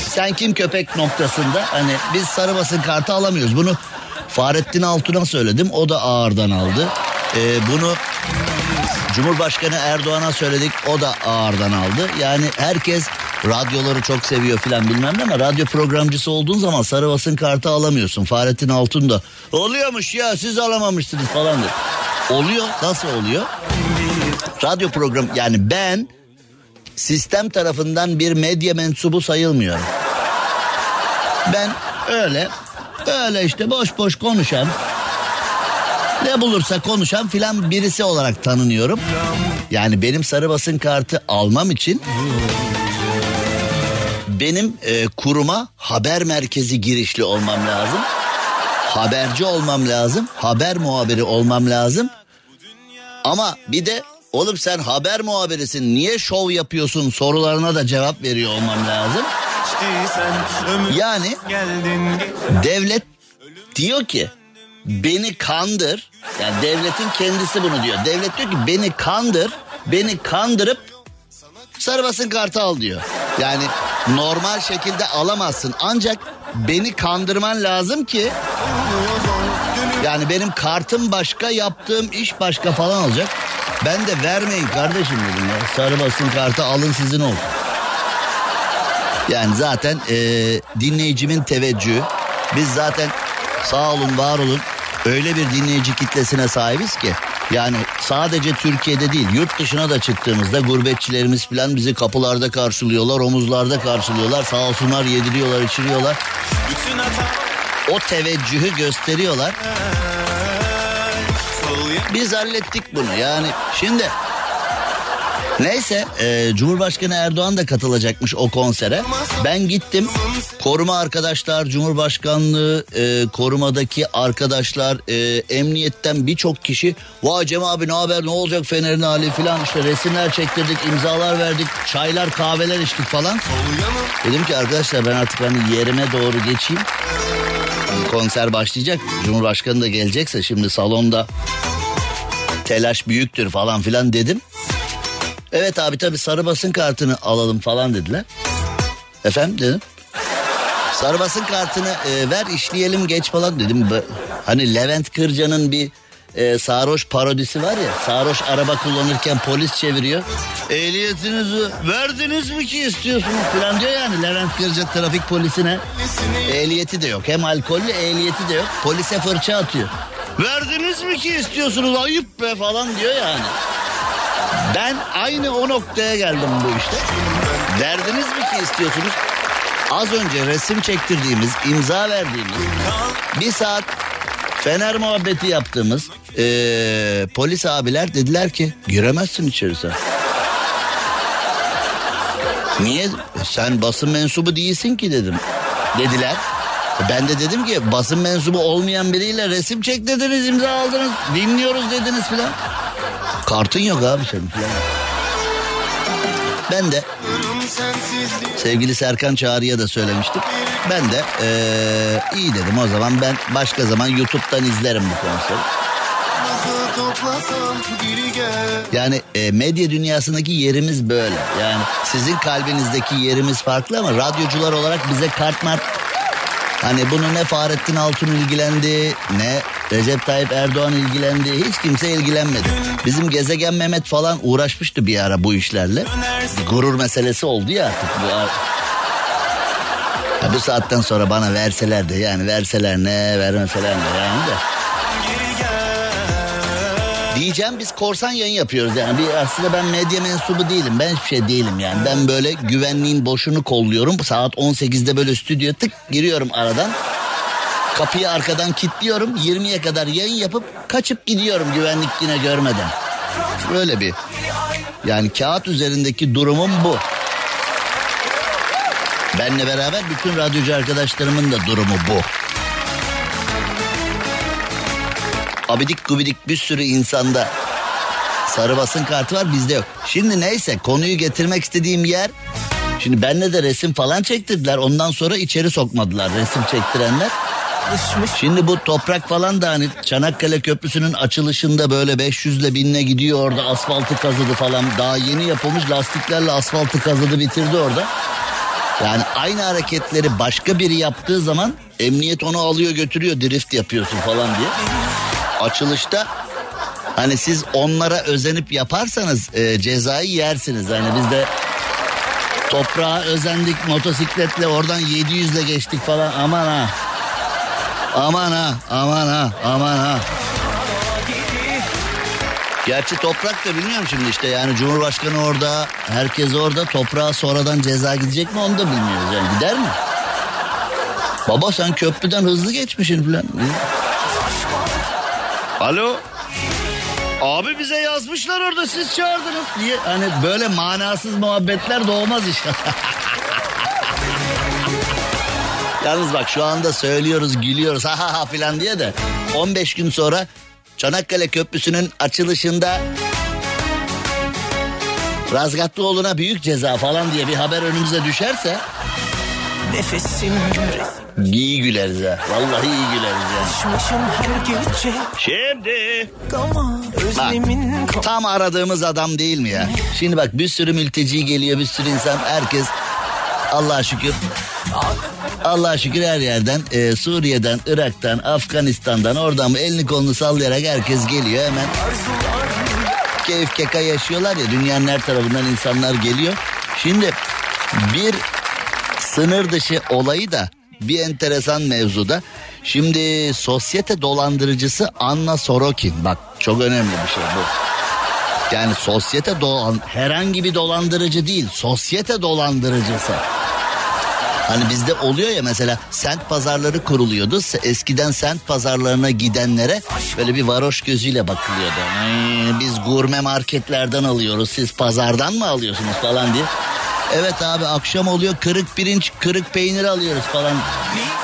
sen kim köpek noktasında hani biz sarı basın kartı alamıyoruz. Bunu Fahrettin Altun'a söyledim. O da ağırdan aldı. Ee, bunu Cumhurbaşkanı Erdoğan'a söyledik. O da ağırdan aldı. Yani herkes radyoları çok seviyor filan bilmem ne ama radyo programcısı olduğun zaman sarı basın kartı alamıyorsun. Fahrettin Altun da oluyormuş ya siz alamamışsınız falan dedi. Oluyor. Nasıl oluyor? Radyo program yani ben sistem tarafından bir medya mensubu sayılmıyorum. Ben öyle öyle işte boş boş konuşan ne bulursa konuşan filan birisi olarak tanınıyorum. Yani benim sarı basın kartı almam için benim e, kuruma haber merkezi girişli olmam lazım. Haberci olmam lazım. Haber muhabiri olmam lazım. Ama bir de oğlum sen haber muhabirisin niye şov yapıyorsun sorularına da cevap veriyor olmam lazım. Yani devlet diyor ki beni kandır. Yani devletin kendisi bunu diyor. Devlet diyor ki beni kandır. Beni kandırıp sarı basın kartı al diyor. Yani normal şekilde alamazsın ancak beni kandırman lazım ki yani benim kartım başka yaptığım iş başka falan olacak. Ben de vermeyin kardeşim dedim ya. Sarı basın kartı alın sizin olsun. Yani zaten e, dinleyicimin teveccühü. Biz zaten sağ olun var olun öyle bir dinleyici kitlesine sahibiz ki. Yani sadece Türkiye'de değil yurt dışına da çıktığımızda gurbetçilerimiz falan bizi kapılarda karşılıyorlar, omuzlarda karşılıyorlar. Sağ olsunlar yediriyorlar, içiriyorlar. O teveccühü gösteriyorlar. Biz hallettik bunu yani şimdi Neyse e, Cumhurbaşkanı Erdoğan da katılacakmış o konsere. Ben gittim. Koruma arkadaşlar, Cumhurbaşkanlığı e, korumadaki arkadaşlar, e, emniyetten birçok kişi. Vay Cem abi ne haber ne olacak Fener'in hali filan işte resimler çektirdik, imzalar verdik, çaylar kahveler içtik falan. Dedim ki arkadaşlar ben artık hani yerime doğru geçeyim. Hani konser başlayacak. Cumhurbaşkanı da gelecekse şimdi salonda telaş büyüktür falan filan dedim. Evet abi tabii sarı basın kartını alalım falan dediler. Efendim dedim. Sarı basın kartını e, ver işleyelim geç falan dedim. Hani Levent Kırca'nın bir e, sarhoş parodisi var ya. Sarhoş araba kullanırken polis çeviriyor. Ehliyetinizi verdiniz mi ki istiyorsunuz falan diyor yani Levent Kırca trafik polisine. Ehliyeti de yok. Hem alkollü ehliyeti de yok. Polise fırça atıyor. Verdiniz mi ki istiyorsunuz ayıp be falan diyor yani. Ben aynı o noktaya geldim bu işte. Derdiniz mi ki istiyorsunuz? Az önce resim çektirdiğimiz, imza verdiğimiz, bir saat fener muhabbeti yaptığımız eee, polis abiler dediler ki giremezsin içeri sen. Niye? Sen basın mensubu değilsin ki dedim. Dediler. Ben de dedim ki basın mensubu olmayan biriyle resim çektirdiniz, imza aldınız, dinliyoruz dediniz filan. Kartın yok abi senin. Ben de sevgili Serkan Çağrı'ya da söylemiştim. Ben de eee, iyi dedim o zaman ben başka zaman YouTube'dan izlerim bu konseri. Yani e, medya dünyasındaki yerimiz böyle. Yani sizin kalbinizdeki yerimiz farklı ama radyocular olarak bize kart mart Hani bunu ne Fahrettin Altun ilgilendi ne Recep Tayyip Erdoğan ilgilendi hiç kimse ilgilenmedi. Bizim gezegen Mehmet falan uğraşmıştı bir ara bu işlerle. Bir gurur meselesi oldu ya artık bu Ya bu saatten sonra bana verseler de yani verseler ne vermeseler ne yani de. Diyeceğim biz korsan yayın yapıyoruz yani. Bir, aslında ben medya mensubu değilim. Ben hiçbir şey değilim yani. Ben böyle güvenliğin boşunu kolluyorum. Saat 18'de böyle stüdyo tık giriyorum aradan. Kapıyı arkadan kilitliyorum. 20'ye kadar yayın yapıp kaçıp gidiyorum güvenlik yine görmeden. Böyle bir. Yani kağıt üzerindeki durumum bu. Benle beraber bütün radyocu arkadaşlarımın da durumu bu. Abidik gubidik bir sürü insanda sarı basın kartı var bizde yok. Şimdi neyse konuyu getirmek istediğim yer Şimdi benle de resim falan çektirdiler. Ondan sonra içeri sokmadılar resim çektirenler. Şimdi bu toprak falan da hani Çanakkale Köprüsü'nün açılışında böyle 500 ile 1000'le gidiyor orada asfaltı kazıdı falan. Daha yeni yapılmış lastiklerle asfaltı kazıdı bitirdi orada. Yani aynı hareketleri başka biri yaptığı zaman emniyet onu alıyor götürüyor drift yapıyorsun falan diye. Açılışta hani siz onlara özenip yaparsanız e, cezayı yersiniz. Hani biz de toprağa özendik motosikletle oradan 700 ile geçtik falan aman ha. Aman ha aman ha aman ha. Gerçi toprak da bilmiyorum şimdi işte yani Cumhurbaşkanı orada, herkes orada toprağa sonradan ceza gidecek mi onu da bilmiyoruz yani gider mi? Baba sen köprüden hızlı geçmişsin falan. Alo. Abi bize yazmışlar orada siz çağırdınız diye. Hani böyle manasız muhabbetler de olmaz işte. Yalnız bak şu anda söylüyoruz gülüyoruz ha ha ha filan diye de. 15 gün sonra Çanakkale Köprüsü'nün açılışında Razgatlıoğlu'na büyük ceza falan diye bir haber önümüze düşerse Nefesim iyi güleriz ha. Vallahi iyi güleriz gece. Şimdi. Bak tam aradığımız adam değil mi ya? Şimdi bak bir sürü mülteci geliyor bir sürü insan. Herkes Allah'a şükür Allah'a şükür her yerden e, Suriye'den, Irak'tan, Afganistan'dan oradan elini kolunu sallayarak herkes geliyor hemen. Keyif keka yaşıyorlar ya dünyanın her tarafından insanlar geliyor. Şimdi bir sınır dışı olayı da bir enteresan mevzuda. Şimdi sosyete dolandırıcısı Anna Sorokin bak çok önemli bir şey bu. Yani sosyete dolan herhangi bir dolandırıcı değil sosyete dolandırıcısı. Hani bizde oluyor ya mesela sent pazarları kuruluyordu. Eskiden sent pazarlarına gidenlere böyle bir varoş gözüyle bakılıyordu. "Ay, biz gurme marketlerden alıyoruz siz pazardan mı alıyorsunuz falan diye. Evet abi akşam oluyor kırık pirinç kırık peynir alıyoruz falan.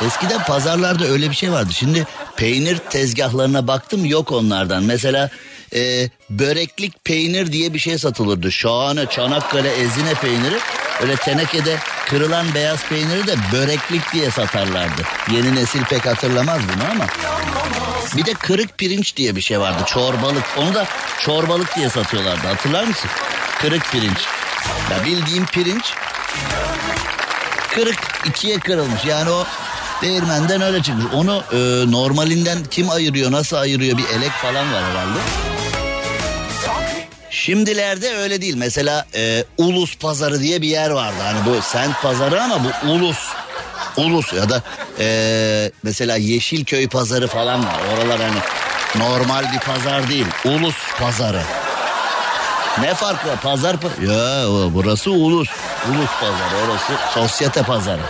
Eskiden pazarlarda öyle bir şey vardı. Şimdi peynir tezgahlarına baktım yok onlardan. Mesela e, böreklik peynir diye bir şey satılırdı. Şahane Çanakkale ezine peyniri. Öyle tenekede kırılan beyaz peyniri de böreklik diye satarlardı. Yeni nesil pek hatırlamaz bunu ama. Bir de kırık pirinç diye bir şey vardı. Çorbalık. Onu da çorbalık diye satıyorlardı. Hatırlar mısın? Kırık pirinç. Ya bildiğim pirinç kırık ikiye kırılmış. Yani o değirmenden öyle çıkmış. Onu e, normalinden kim ayırıyor, nasıl ayırıyor bir elek falan var herhalde. Şimdilerde öyle değil. Mesela e, Ulus Pazarı diye bir yer vardı. Hani bu sent pazarı ama bu Ulus. Ulus ya da e, mesela Yeşilköy Pazarı falan var. Oralar hani normal bir pazar değil. Ulus Pazarı. Ne fark var? Pazar pa- Ya burası Ulus. Ulus Pazarı orası sosyete pazarı.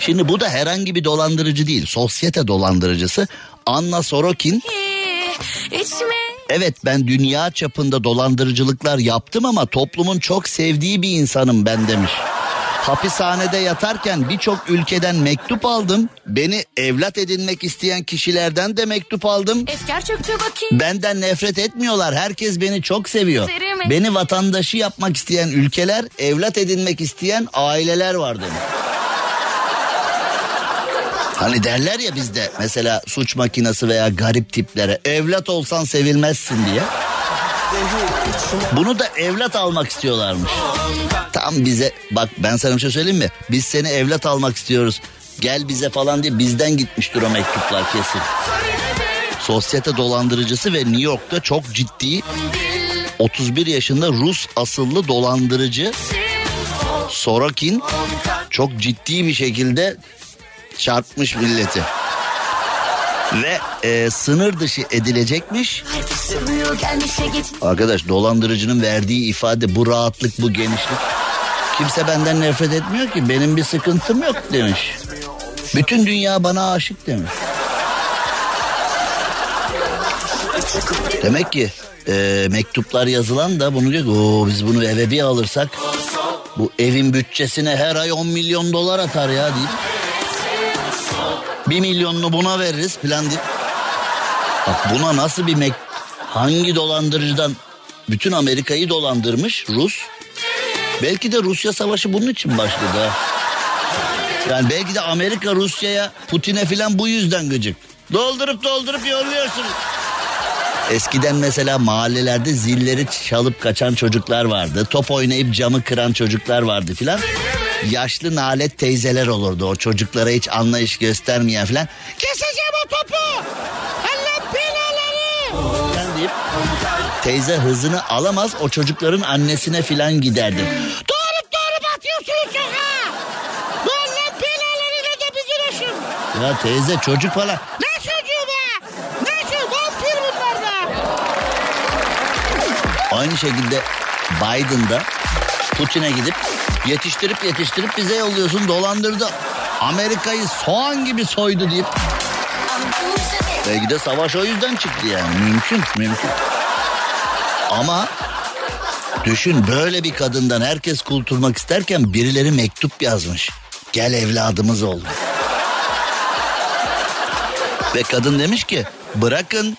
Şimdi bu da herhangi bir dolandırıcı değil. Sosyete dolandırıcısı Anna Sorokin İçme Evet ben dünya çapında dolandırıcılıklar yaptım ama toplumun çok sevdiği bir insanım ben demiş. Hapishanede yatarken birçok ülkeden mektup aldım. Beni evlat edinmek isteyen kişilerden de mektup aldım. Benden nefret etmiyorlar. Herkes beni çok seviyor. Beni vatandaşı yapmak isteyen ülkeler, evlat edinmek isteyen aileler var demiş. Hani derler ya bizde mesela suç makinesi veya garip tiplere evlat olsan sevilmezsin diye. Bunu da evlat almak istiyorlarmış. Tam bize bak ben sana bir şey söyleyeyim mi? Biz seni evlat almak istiyoruz. Gel bize falan diye bizden gitmiştir o mektuplar kesin. Sosyete dolandırıcısı ve New York'ta çok ciddi 31 yaşında Rus asıllı dolandırıcı Sorokin çok ciddi bir şekilde çarpmış milleti. Ve e, sınır dışı edilecekmiş. Arkadaş dolandırıcının verdiği ifade bu rahatlık bu genişlik. Kimse benden nefret etmiyor ki benim bir sıkıntım yok demiş. Bütün dünya bana aşık demiş. Demek ki e, mektuplar yazılan da bunu diyor ki "Oo, biz bunu eve bir alırsak bu evin bütçesine her ay 10 milyon dolar atar ya deyip bir milyonunu buna veririz falan deyip Bak buna nasıl bir mek... Hangi dolandırıcıdan bütün Amerika'yı dolandırmış Rus? Belki de Rusya savaşı bunun için başladı. Yani belki de Amerika Rusya'ya Putin'e filan bu yüzden gıcık. Doldurup doldurup yolluyorsunuz. Eskiden mesela mahallelerde zilleri çalıp kaçan çocuklar vardı. Top oynayıp camı kıran çocuklar vardı filan. Yaşlı nalet teyzeler olurdu o çocuklara hiç anlayış göstermeyen filan. Keseceğim o topu! Allah belaları! Filan deyip teyze hızını alamaz o çocukların annesine filan giderdi. Doğrup doğrup atıyorsunuz sokağa! Allah belalarıyla da bizi düşün! Ya teyze çocuk falan. Ne çocuğu be? Ne çocuğu? Vampir bunlar be! Aynı şekilde Biden da Putin'e gidip yetiştirip yetiştirip bize yolluyorsun dolandırdı. Amerika'yı soğan gibi soydu deyip. Belki de savaş o yüzden çıktı yani. Mümkün, mümkün. Ama düşün böyle bir kadından herkes kurtulmak isterken birileri mektup yazmış. Gel evladımız ol. Ve kadın demiş ki bırakın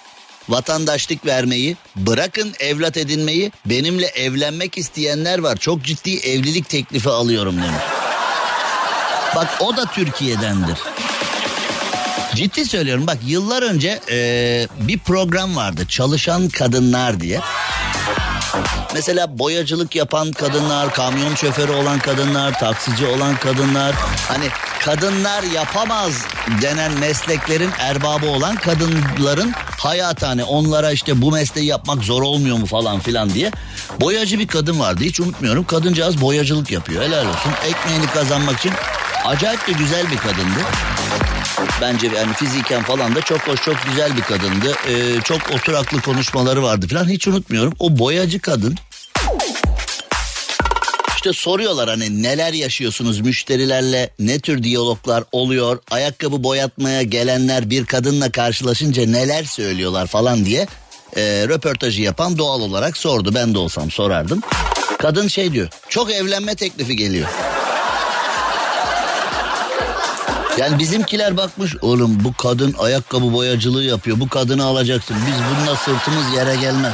vatandaşlık vermeyi, bırakın evlat edinmeyi, benimle evlenmek isteyenler var. Çok ciddi evlilik teklifi alıyorum demiş. Bak o da Türkiye'dendir. Ciddi söylüyorum bak yıllar önce e, bir program vardı çalışan kadınlar diye. Mesela boyacılık yapan kadınlar, kamyon şoförü olan kadınlar, taksici olan kadınlar. Hani kadınlar yapamaz denen mesleklerin erbabı olan kadınların hayatı hani onlara işte bu mesleği yapmak zor olmuyor mu falan filan diye. Boyacı bir kadın vardı hiç unutmuyorum. Kadıncağız boyacılık yapıyor helal olsun. Ekmeğini kazanmak için acayip de güzel bir kadındı. Bence yani fiziken falan da çok hoş çok güzel bir kadındı. Ee, çok oturaklı konuşmaları vardı falan hiç unutmuyorum. O boyacı kadın işte soruyorlar hani neler yaşıyorsunuz müşterilerle ne tür diyaloglar oluyor ayakkabı boyatmaya gelenler bir kadınla karşılaşınca neler söylüyorlar falan diye e, röportajı yapan doğal olarak sordu ben de olsam sorardım. Kadın şey diyor çok evlenme teklifi geliyor. Yani bizimkiler bakmış oğlum bu kadın ayakkabı boyacılığı yapıyor bu kadını alacaksın biz bununla sırtımız yere gelmez.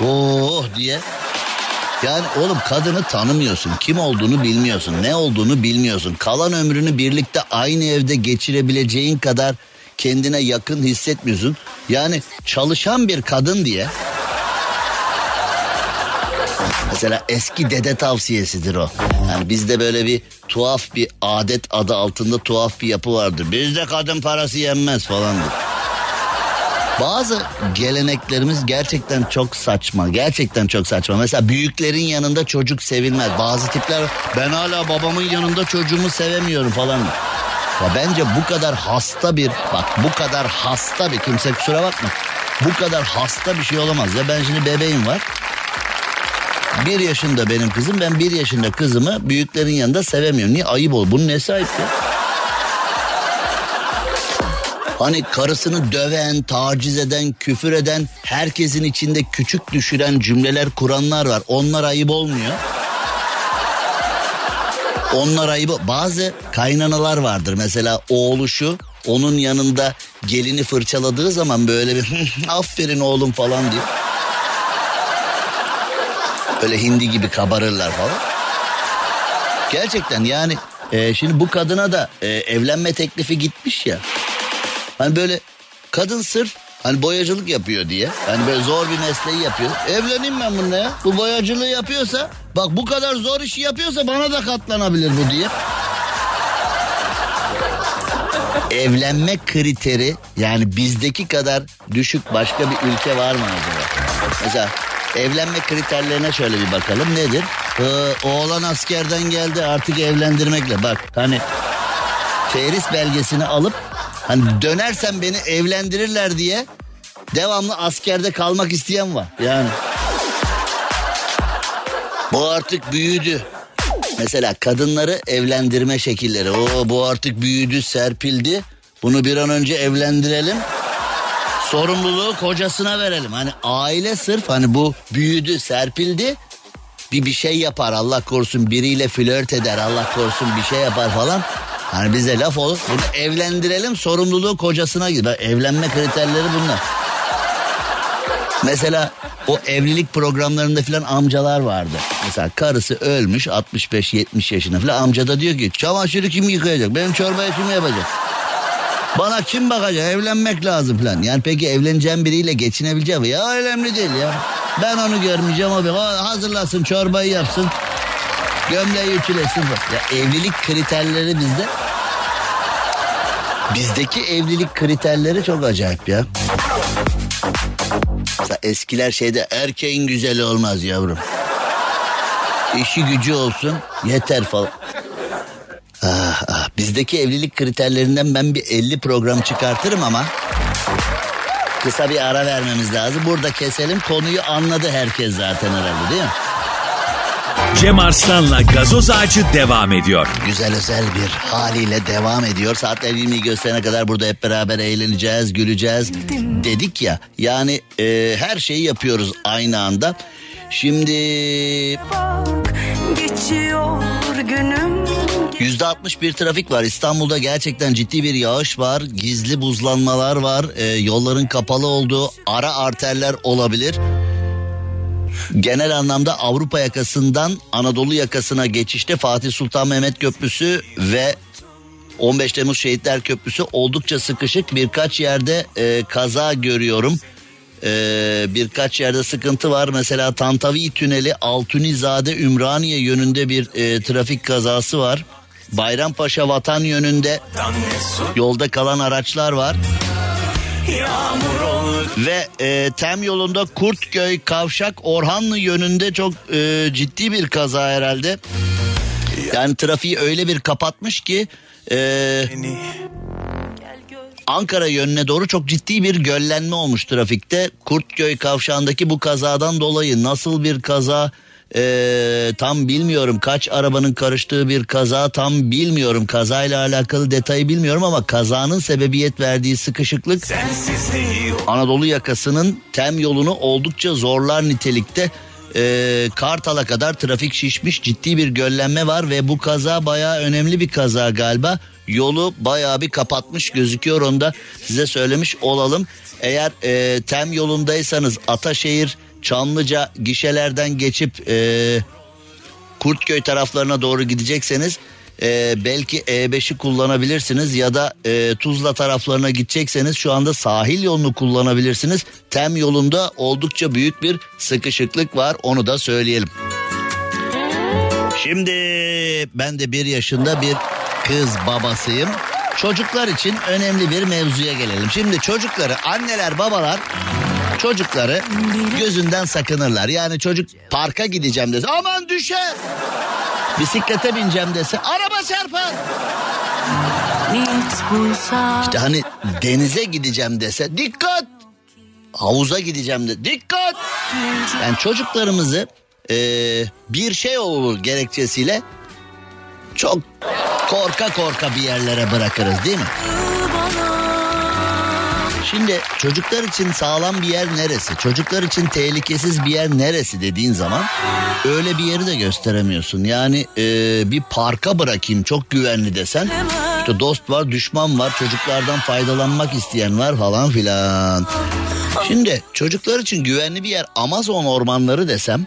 Oh diye yani oğlum kadını tanımıyorsun. Kim olduğunu bilmiyorsun. Ne olduğunu bilmiyorsun. Kalan ömrünü birlikte aynı evde geçirebileceğin kadar kendine yakın hissetmiyorsun. Yani çalışan bir kadın diye Mesela eski dede tavsiyesidir o. Yani bizde böyle bir tuhaf bir adet adı altında tuhaf bir yapı vardır. Bizde kadın parası yenmez falandır. Bazı geleneklerimiz gerçekten çok saçma. Gerçekten çok saçma. Mesela büyüklerin yanında çocuk sevilmez. Bazı tipler ben hala babamın yanında çocuğumu sevemiyorum falan. Ya bence bu kadar hasta bir bak bu kadar hasta bir kimse kusura bakma. Bu kadar hasta bir şey olamaz ya ben şimdi bebeğim var. Bir yaşında benim kızım ben bir yaşında kızımı büyüklerin yanında sevemiyorum. Niye ayıp ol bunun nesi ayıp ya? Hani karısını döven, taciz eden, küfür eden, herkesin içinde küçük düşüren cümleler kuranlar var. Onlar ayıp olmuyor. Onlar ayıp. Bazı kaynanalar vardır. Mesela oğluşu onun yanında gelini fırçaladığı zaman böyle bir (laughs) aferin oğlum falan diyor. Böyle hindi gibi kabarırlar falan. Gerçekten yani e, şimdi bu kadına da e, evlenme teklifi gitmiş ya. Hani böyle kadın sırf hani boyacılık yapıyor diye. Hani böyle zor bir mesleği yapıyor. Evleneyim ben bununla ya. Bu boyacılığı yapıyorsa bak bu kadar zor işi yapıyorsa bana da katlanabilir bu diye. Evlenme kriteri yani bizdeki kadar düşük başka bir ülke var mı acaba? Mesela evlenme kriterlerine şöyle bir bakalım nedir? Ee, oğlan askerden geldi artık evlendirmekle bak hani Feris belgesini alıp Hani dönersen beni evlendirirler diye devamlı askerde kalmak isteyen var. Yani bu artık büyüdü. Mesela kadınları evlendirme şekilleri. O bu artık büyüdü, serpildi. Bunu bir an önce evlendirelim. Sorumluluğu kocasına verelim. Hani aile sırf hani bu büyüdü, serpildi. Bir bir şey yapar Allah korusun biriyle flört eder Allah korusun bir şey yapar falan. Hani bize laf olur. Bunu evlendirelim sorumluluğu kocasına gider. Evlenme kriterleri bunlar. Mesela o evlilik programlarında filan amcalar vardı. Mesela karısı ölmüş 65-70 yaşında filan amca da diyor ki çamaşırı kim yıkayacak benim çorbayı kim yapacak? Bana kim bakacak evlenmek lazım filan. Yani peki evleneceğim biriyle geçinebileceğim ya önemli değil ya. Ben onu görmeyeceğim o hazırlasın çorbayı yapsın. Gömleği ütülesin. Ya evlilik kriterleri bizde. Bizdeki evlilik kriterleri çok acayip ya. Mesela eskiler şeyde erkeğin güzeli olmaz yavrum. İşi gücü olsun yeter falan. Ah, ah. Bizdeki evlilik kriterlerinden ben bir 50 program çıkartırım ama kısa bir ara vermemiz lazım. Burada keselim konuyu anladı herkes zaten herhalde değil mi? Cem Arslan'la gazoz ağacı devam ediyor. Güzel özel bir haliyle devam ediyor. Saatler 20'yi gösterene kadar burada hep beraber eğleneceğiz, güleceğiz dedik ya. Yani e, her şeyi yapıyoruz aynı anda. Şimdi Geçiyor günüm Yüzde 61 trafik var. İstanbul'da gerçekten ciddi bir yağış var. Gizli buzlanmalar var. E, yolların kapalı olduğu ara arterler olabilir. Genel anlamda Avrupa yakasından Anadolu yakasına geçişte Fatih Sultan Mehmet Köprüsü ve 15 Temmuz Şehitler Köprüsü oldukça sıkışık. Birkaç yerde e, kaza görüyorum. E, birkaç yerde sıkıntı var. Mesela Tantavi Tüneli Altunizade Ümraniye yönünde bir e, trafik kazası var. Bayrampaşa Vatan yönünde yolda kalan araçlar var. Ve e, Tem yolunda Kurtköy Kavşak Orhanlı yönünde çok e, ciddi bir kaza herhalde. Yani trafiği öyle bir kapatmış ki e, Ankara yönüne doğru çok ciddi bir göllenme olmuş trafikte. Kurtköy kavşağındaki bu kazadan dolayı nasıl bir kaza e, tam bilmiyorum. Kaç arabanın karıştığı bir kaza tam bilmiyorum. Kazayla alakalı detayı bilmiyorum ama kazanın sebebiyet verdiği sıkışıklık Anadolu yakasının tem yolunu oldukça zorlar nitelikte. Ee, Kartal'a kadar trafik şişmiş ciddi bir göllenme var ve bu kaza baya önemli bir kaza galiba. Yolu baya bir kapatmış gözüküyor onu da size söylemiş olalım. Eğer e, tem yolundaysanız Ataşehir Çamlıca gişelerden geçip e, Kurtköy taraflarına doğru gidecekseniz e, belki E5'i kullanabilirsiniz ya da e, Tuzla taraflarına gidecekseniz şu anda sahil yolunu kullanabilirsiniz. Tem yolunda oldukça büyük bir sıkışıklık var onu da söyleyelim. Şimdi ben de bir yaşında bir kız babasıyım. Çocuklar için önemli bir mevzuya gelelim. Şimdi çocukları anneler babalar çocukları gözünden sakınırlar. Yani çocuk parka gideceğim dese aman düşer. Bisiklete bineceğim dese araba çarpar. İşte hani denize gideceğim dese dikkat. Havuza gideceğim de dikkat. Yani çocuklarımızı e, bir şey olur gerekçesiyle çok korka korka bir yerlere bırakırız değil mi? Şimdi çocuklar için sağlam bir yer neresi? Çocuklar için tehlikesiz bir yer neresi dediğin zaman öyle bir yeri de gösteremiyorsun. Yani e, bir parka bırakayım çok güvenli desen işte dost var düşman var çocuklardan faydalanmak isteyen var falan filan. Şimdi çocuklar için güvenli bir yer Amazon ormanları desem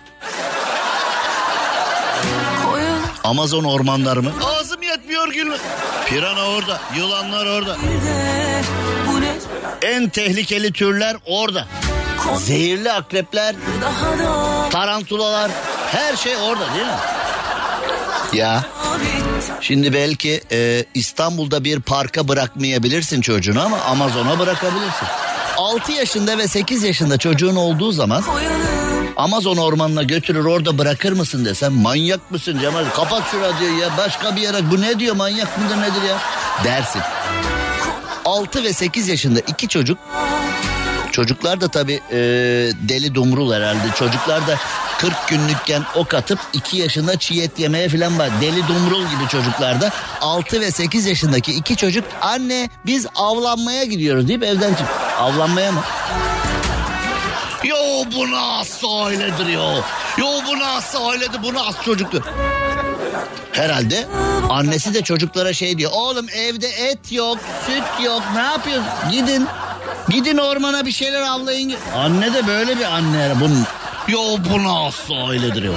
Amazon ormanları mı? Ağzım yetmiyor gülme. Pirana orada, yılanlar orada. En tehlikeli türler orada. Zehirli akrepler, tarantulalar, her şey orada değil mi? Ya. Şimdi belki e, İstanbul'da bir parka bırakmayabilirsin çocuğunu ama Amazon'a bırakabilirsin. 6 yaşında ve 8 yaşında çocuğun olduğu zaman Amazon ormanına götürür orada bırakır mısın desem manyak mısın Cemal kapat şu radyoyu ya başka bir yere bu ne diyor manyak mıdır nedir ya dersin. 6 ve 8 yaşında iki çocuk çocuklar da tabi e, deli dumrul herhalde çocuklar da 40 günlükken ok atıp 2 yaşında çiğ et yemeye falan var. Deli dumrul gibi çocuklarda 6 ve 8 yaşındaki iki çocuk anne biz avlanmaya gidiyoruz deyip evden çık. Avlanmaya mı? Yo bu nasıl öyledir yo. Yo bu nasıl öyledir bu nasıl çocuktur. Herhalde annesi de çocuklara şey diyor. Oğlum evde et yok, süt yok. Ne yapıyorsun? Gidin. Gidin ormana bir şeyler avlayın. Anne de böyle bir anne. Bunun Yo bu nasıl öyledir yo.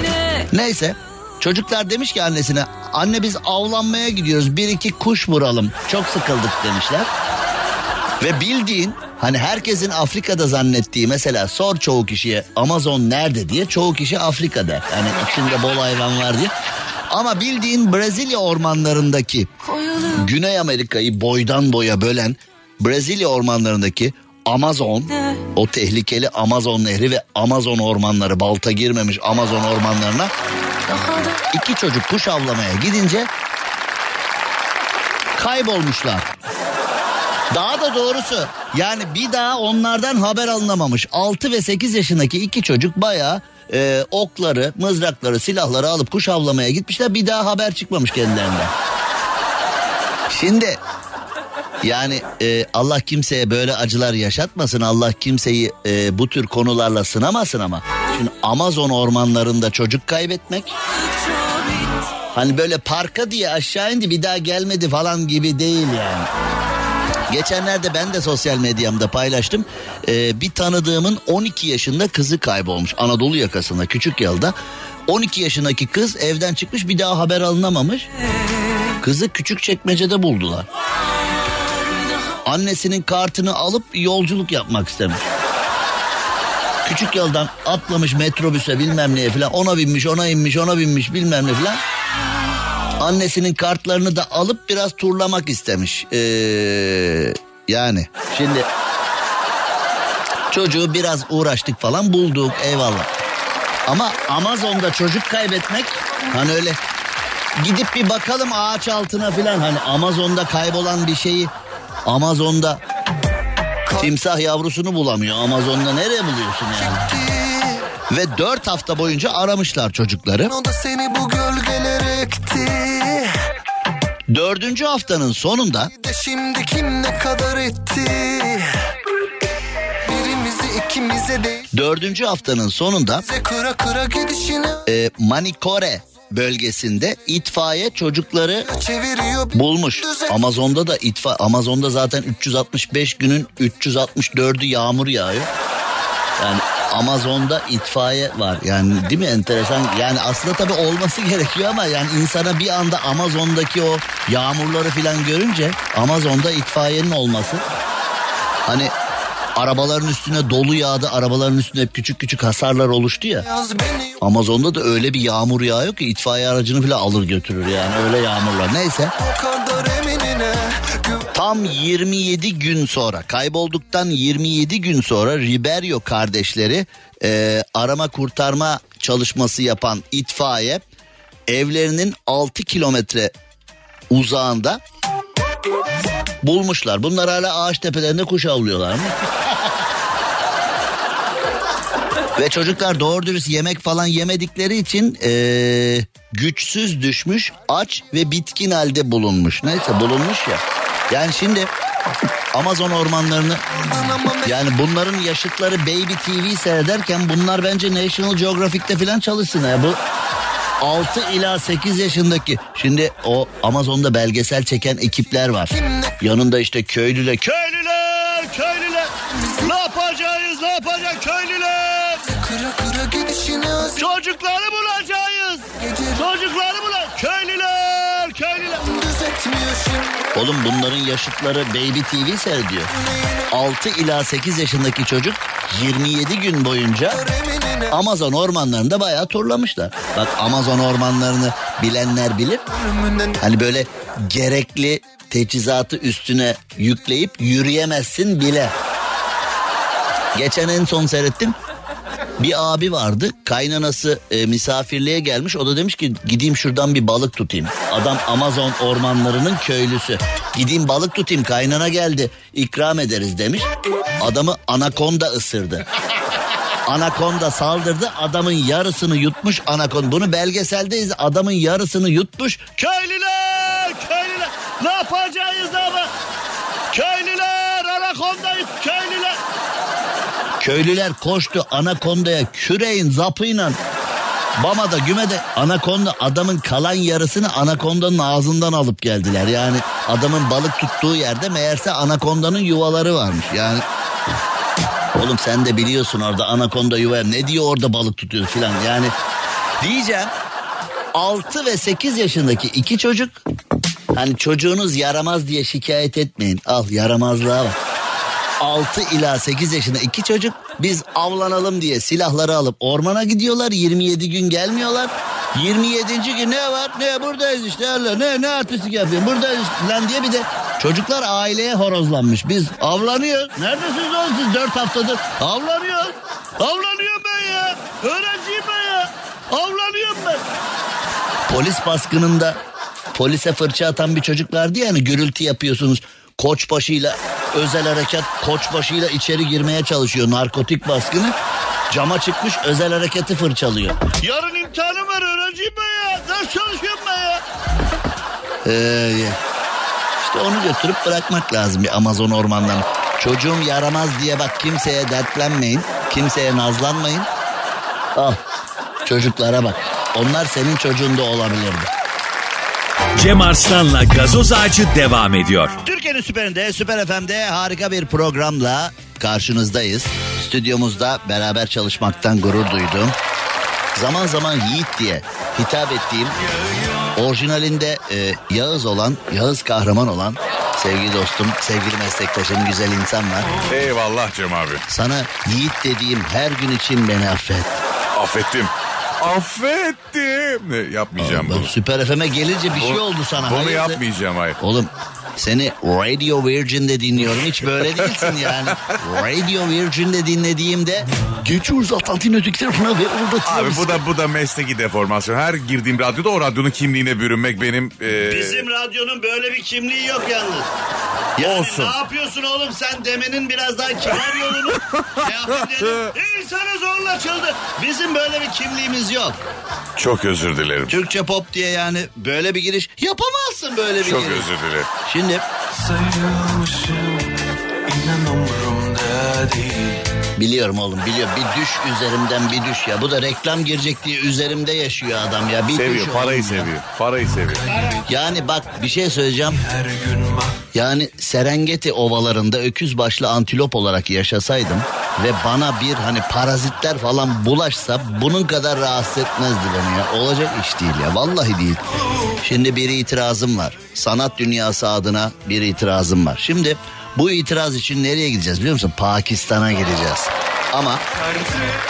Neyse çocuklar demiş ki annesine anne biz avlanmaya gidiyoruz bir iki kuş vuralım çok sıkıldık demişler. Ve bildiğin hani herkesin Afrika'da zannettiği mesela sor çoğu kişiye Amazon nerede diye çoğu kişi Afrika'da. Hani içinde bol hayvan var diye. Ama bildiğin Brezilya ormanlarındaki Güney Amerika'yı boydan boya bölen Brezilya ormanlarındaki Amazon o tehlikeli Amazon nehri ve Amazon ormanları balta girmemiş Amazon ormanlarına iki çocuk kuş avlamaya gidince kaybolmuşlar. Daha da doğrusu yani bir daha onlardan haber alınamamış. 6 ve 8 yaşındaki iki çocuk baya e, okları, mızrakları, silahları alıp kuş avlamaya gitmişler. Bir daha haber çıkmamış kendilerinden. Şimdi yani e, Allah kimseye böyle acılar yaşatmasın. Allah kimseyi e, bu tür konularla sınamasın ama. Şimdi Amazon ormanlarında çocuk kaybetmek. Hani böyle parka diye aşağı indi bir daha gelmedi falan gibi değil yani. Geçenlerde ben de sosyal medyamda paylaştım. Ee, bir tanıdığımın 12 yaşında kızı kaybolmuş Anadolu yakasında küçük yılda. 12 yaşındaki kız evden çıkmış bir daha haber alınamamış. Kızı küçük çekmecede buldular. Annesinin kartını alıp yolculuk yapmak istemiş. Küçük yoldan atlamış metrobüse bilmem neye falan ona binmiş ona inmiş ona binmiş bilmem ne falan. Annesinin kartlarını da alıp biraz turlamak istemiş. Ee, yani şimdi çocuğu biraz uğraştık falan bulduk eyvallah. Ama Amazon'da çocuk kaybetmek hani öyle gidip bir bakalım ağaç altına falan hani Amazon'da kaybolan bir şeyi Amazon'da timsah yavrusunu bulamıyor. Amazon'da nereye buluyorsun yani? Ve dört hafta boyunca aramışlar çocukları. O da seni bu ekti. Dördüncü haftanın sonunda de şimdi kim ne kadar etti. Birimizi ikimize değil. dördüncü haftanın sonunda kıra kıra gidişine e, Manikore bölgesinde itfaiye çocukları bulmuş. Amazon'da da itfa Amazon'da zaten 365 günün 364'ü yağmur yağıyor. Yani Amazon'da itfaiye var. Yani değil mi enteresan? Yani aslında tabii olması (laughs) gerekiyor ama yani insana bir anda Amazon'daki o yağmurları filan görünce Amazon'da itfaiyenin olması hani arabaların üstüne dolu yağdı. Arabaların üstüne hep küçük küçük hasarlar oluştu ya. Amazon'da da öyle bir yağmur yağıyor ki itfaiye aracını bile alır götürür yani öyle yağmurlar. Neyse o kadar eminine. Tam 27 gün sonra kaybolduktan 27 gün sonra Riberio kardeşleri e, arama kurtarma çalışması yapan itfaiye evlerinin 6 kilometre uzağında bulmuşlar. Bunlar hala ağaç tepelerinde kuş avlıyorlar mı? (laughs) Ve çocuklar doğru dürüst yemek falan yemedikleri için eee, güçsüz düşmüş, aç ve bitkin halde bulunmuş. Neyse bulunmuş ya. Yani şimdi Amazon ormanlarını yani bunların yaşıtları Baby TV seyrederken bunlar bence National Geographic'te falan çalışsın ya. Bu 6 ila 8 yaşındaki şimdi o Amazon'da belgesel çeken ekipler var. Yanında işte köylüler. Köylüler, köylüler. Ne yapacağız, ne yapacağız köylüler? Kıra kıra Çocukları bulacağız. Çocukları Oğlum bunların yaşıtları Baby TV seyrediyor. 6 ila 8 yaşındaki çocuk 27 gün boyunca Amazon ormanlarında bayağı turlamışlar. Bak Amazon ormanlarını bilenler bilir. Hani böyle gerekli teçhizatı üstüne yükleyip yürüyemezsin bile. Geçen en son seyrettim. Bir abi vardı kaynanası e, misafirliğe gelmiş o da demiş ki gideyim şuradan bir balık tutayım. Adam Amazon ormanlarının köylüsü. Gideyim balık tutayım kaynana geldi ikram ederiz demiş. Adamı anakonda ısırdı. Anakonda saldırdı adamın yarısını yutmuş anakonda. Bunu belgeseldeyiz adamın yarısını yutmuş. Köylüler köylüler ne yapacağız ama? Köylüler anakonda köylüler. Köylüler koştu anakondaya küreğin zapıyla Bama'da Güme'de anakonda adamın kalan yarısını anakondanın ağzından alıp geldiler. Yani adamın balık tuttuğu yerde meğerse anakondanın yuvaları varmış. Yani oğlum sen de biliyorsun orada anakonda yuva ne diyor orada balık tutuyor filan. Yani diyeceğim 6 ve 8 yaşındaki iki çocuk hani çocuğunuz yaramaz diye şikayet etmeyin. Al yaramazlığa bak. 6 ila 8 yaşında iki çocuk biz avlanalım diye silahları alıp ormana gidiyorlar. 27 gün gelmiyorlar. 27. gün ne var? Ne buradayız işte Allah ne ne artistik yapıyorsun buradayız lan diye bir de çocuklar aileye horozlanmış. Biz avlanıyoruz. Neredesiniz oğlum siz 4 haftadır? Avlanıyoruz. Avlanıyorum ben ya. Öğrenciyim ben ya. Avlanıyorum ben. Polis baskınında polise fırça atan bir çocuk vardı ya hani gürültü yapıyorsunuz. Koçbaşıyla özel harekat koçbaşıyla içeri girmeye çalışıyor narkotik baskını. Cama çıkmış özel hareketi fırçalıyor. Yarın imtihanım var öğrenciyim ben ya. Ders çalışıyorum ben ya. Ee, işte onu götürüp bırakmak lazım bir Amazon ormanlarına. Çocuğum yaramaz diye bak kimseye dertlenmeyin. Kimseye nazlanmayın. Al çocuklara bak. Onlar senin çocuğun da olabilirdi. Cem Arslan'la gazoz ağacı devam ediyor. Türkiye'nin süperinde, Süper FM'de harika bir programla karşınızdayız. Stüdyomuzda beraber çalışmaktan gurur duydum. zaman zaman Yiğit diye hitap ettiğim orijinalinde e, Yağız olan, Yağız kahraman olan sevgili dostum, sevgili meslektaşım, güzel insanlar. Eyvallah Cem abi. Sana Yiğit dediğim her gün için beni affet. Affettim. Affettim. Ne, yapmayacağım Bak, bunu. Süper FM'e gelince bir şey oldu sana. Bunu hayırdır? yapmayacağım hayır. Oğlum seni Radio Virgin'de dinliyorum. Hiç böyle değilsin yani. Radio Virgin'de dinlediğimde geçiyoruz Atlantin öteki tarafına ve orada Abi bu da bu da mesleki deformasyon. Her girdiğim radyoda o radyonun kimliğine bürünmek benim e, Bizim radyonun böyle bir kimliği yok yalnız. Yani Olsun. ne yapıyorsun oğlum sen demenin biraz daha kibar yolunu. İnsanı zorla çıldı. Bizim böyle bir kimliğimiz yok. çok özür dilerim. Türkçe pop diye yani böyle bir giriş yapamazsın böyle bir Çok giriş. özür dilerim. Şimdi Sayılmışım inan umurumda değil biliyorum oğlum biliyorum bir düş üzerimden bir düş ya. Bu da reklam girecek diye üzerimde yaşıyor adam ya. Bir Seviyor, düş parayı oğlum ya. seviyor. Parayı seviyor. Yani bak bir şey söyleyeceğim. Her gün bak Yani Serengeti ovalarında öküz başlı antilop olarak yaşasaydım ve bana bir hani parazitler falan bulaşsa bunun kadar rahatsız etmezdi beni ya. Olacak iş değil ya vallahi değil. Şimdi bir itirazım var. Sanat dünyası adına bir itirazım var. Şimdi bu itiraz için nereye gideceğiz biliyor musun? Pakistan'a gideceğiz. Ama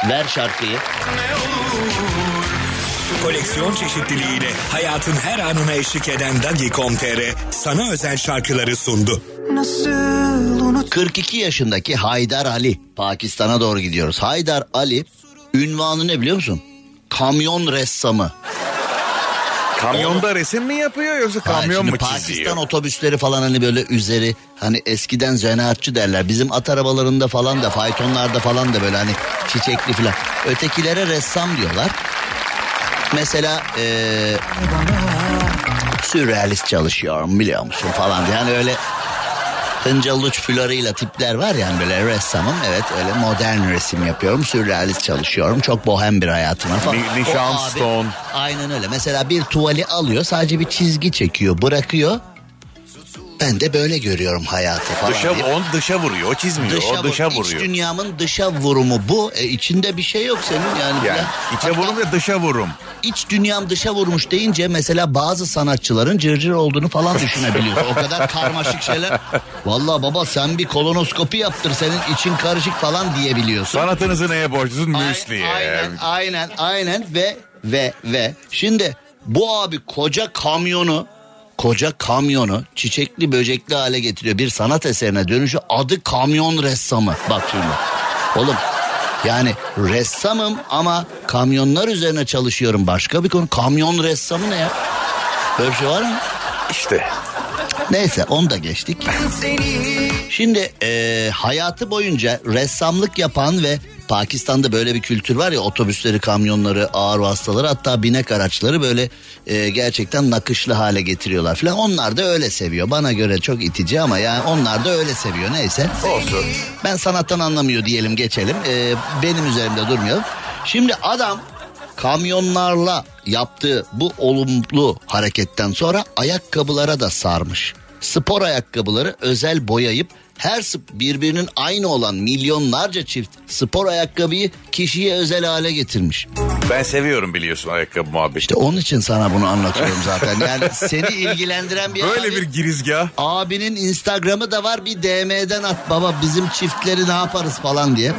ver şarkıyı. Koleksiyon çeşitliliğiyle hayatın her anına eşlik eden Dagi.com.tr sana özel şarkıları sundu. Nasıl unut 42 yaşındaki Haydar Ali. Pakistan'a doğru gidiyoruz. Haydar Ali ünvanı ne biliyor musun? Kamyon ressamı. Kamyonda resim mi yapıyor yoksa Hayır, kamyon şimdi mu Pakistan çiziyor? otobüsleri falan hani böyle üzeri hani eskiden zanaatçı derler. Bizim at arabalarında falan da faytonlarda falan da böyle hani çiçekli falan. Ötekilere ressam diyorlar. Mesela eee sürrealist çalışıyorum biliyor musun falan diye. Yani öyle hıncaluç floruyla tipler var yani böyle ressamım evet öyle modern resim yapıyorum sürrealist çalışıyorum çok bohem bir hayatım var falan. Nişan stone. Aynen öyle mesela bir tuvali alıyor sadece bir çizgi çekiyor bırakıyor ben de böyle görüyorum hayatı falan Dışa, diye. on dışa vuruyor. O çizmiyor. Dışa, o dışa vur- vuruyor. İç dünyamın dışa vurumu bu. E, içinde bir şey yok senin yani. Yani falan. içe vurum ve dışa vurum. iç dünyam dışa vurmuş deyince mesela bazı sanatçıların cırcır olduğunu falan düşünebiliyorsun. o kadar karmaşık şeyler. Vallahi baba sen bir kolonoskopi yaptır senin için karışık falan diyebiliyorsun. Sanatınızı neye borçlusun? Müsli'ye. Aynen aynen aynen ve ve ve şimdi bu abi koca kamyonu koca kamyonu çiçekli böcekli hale getiriyor. Bir sanat eserine dönüşü adı kamyon ressamı. Bak şimdi. Oğlum yani ressamım ama kamyonlar üzerine çalışıyorum. Başka bir konu. Kamyon ressamı ne ya? Böyle bir şey var mı? İşte. Neyse onu da geçtik. Şimdi e, hayatı boyunca ressamlık yapan ve Pakistan'da böyle bir kültür var ya otobüsleri, kamyonları, ağır vasıtaları hatta binek araçları böyle e, gerçekten nakışlı hale getiriyorlar falan. Onlar da öyle seviyor. Bana göre çok itici ama yani onlar da öyle seviyor neyse. Olsun. Ben sanattan anlamıyor diyelim geçelim. E, benim üzerimde durmayalım. Şimdi adam kamyonlarla yaptığı bu olumlu hareketten sonra ayakkabılara da sarmış. Spor ayakkabıları özel boyayıp her birbirinin aynı olan milyonlarca çift spor ayakkabıyı kişiye özel hale getirmiş. Ben seviyorum biliyorsun ayakkabı muhabbeti. İşte onun için sana bunu anlatıyorum (laughs) zaten. Yani seni ilgilendiren bir Böyle abi- bir girizgah. Abinin Instagram'ı da var bir DM'den at baba bizim çiftleri ne yaparız falan diye.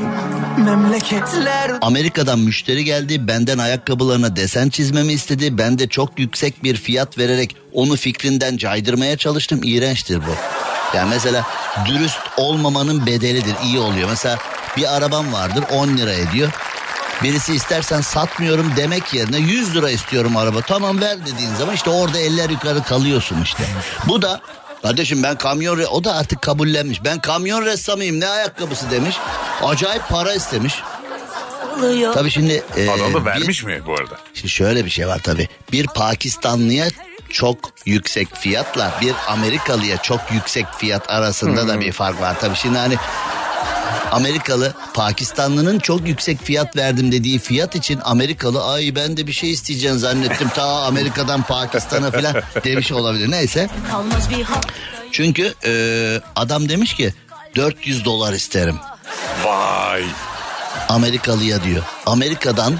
memleketler Amerika'dan müşteri geldi benden ayakkabılarına desen çizmemi istedi. Ben de çok yüksek bir fiyat vererek onu fikrinden caydırmaya çalıştım. İğrençtir bu. Yani mesela dürüst olmamanın bedelidir iyi oluyor. Mesela bir arabam vardır 10 lira ediyor. Birisi istersen satmıyorum demek yerine 100 lira istiyorum araba. Tamam ver dediğin zaman işte orada eller yukarı kalıyorsun işte. Bu da kardeşim ben kamyon o da artık kabullenmiş. Ben kamyon ressamıyım ne ayakkabısı demiş. Acayip para istemiş. Tabii şimdi e, Adam da bir- vermiş mi bu arada? Şimdi şöyle bir şey var tabii. Bir Pakistanlıya çok yüksek fiyatla bir Amerikalıya çok yüksek fiyat arasında da bir fark var. Tabii şimdi hani Amerikalı Pakistanlının çok yüksek fiyat verdim dediği fiyat için Amerikalı ay ben de bir şey isteyeceğim zannettim ta Amerika'dan Pakistan'a falan (laughs) demiş olabilir. Neyse çünkü e, adam demiş ki 400 dolar isterim Vay. Amerikalıya diyor. Amerika'dan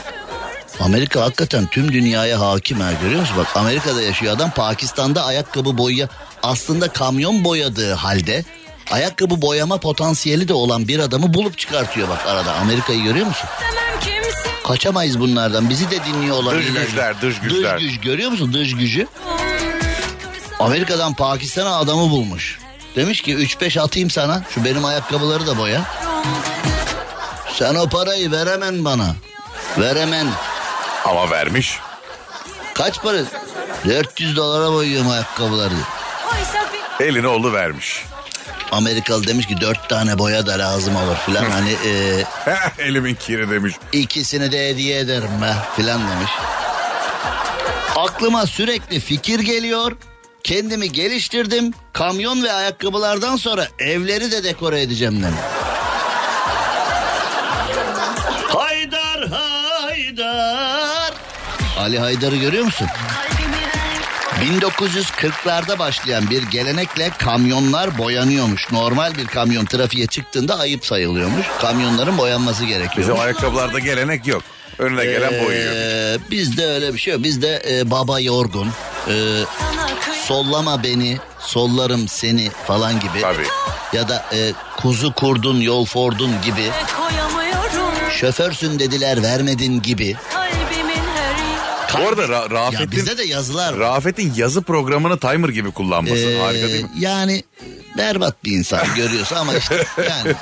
Amerika hakikaten tüm dünyaya hakim ha görüyor musun? Bak Amerika'da yaşıyor adam Pakistan'da ayakkabı boya aslında kamyon boyadığı halde ayakkabı boyama potansiyeli de olan bir adamı bulup çıkartıyor bak arada. Amerika'yı görüyor musun? Kaçamayız bunlardan. Bizi de dinliyor olabilirler. Dış güçler, dış güçler. Dış güç görüyor musun dış gücü? Amerika'dan Pakistan'a adamı bulmuş. Demiş ki 3-5 atayım sana. Şu benim ayakkabıları da boya. Sen o parayı veremen bana. Veremen. Ama vermiş. Kaç para? 400 dolara boyuyorum ayakkabıları. Elini oğlu vermiş. Amerikalı demiş ki dört tane boya da lazım olur filan. hani e, (laughs) Elimin kiri demiş. ikisini de hediye ederim be filan demiş. Aklıma sürekli fikir geliyor. Kendimi geliştirdim. Kamyon ve ayakkabılardan sonra evleri de dekore edeceğim demiş. Haydar Haydar. Ali Haydar'ı görüyor musun? 1940'larda başlayan bir gelenekle kamyonlar boyanıyormuş. Normal bir kamyon trafiğe çıktığında ayıp sayılıyormuş. Kamyonların boyanması gerekiyor. Bizim ayakkabılarda gelenek yok. Önüne gelen boyuyor. Ee, bizde öyle bir şey yok. Bizde e, baba yorgun, e, sollama beni, sollarım seni falan gibi. Tabii. Ya da e, kuzu kurdun yol fordun gibi. Şoförsün dediler vermedin gibi. Bu arada Ra- Ya Rafet'in bizde de yazılar var. Rafet'in yazı programını timer gibi kullanması Ee, harika değil mi? Yani berbat bir insan görüyorsun ama işte yani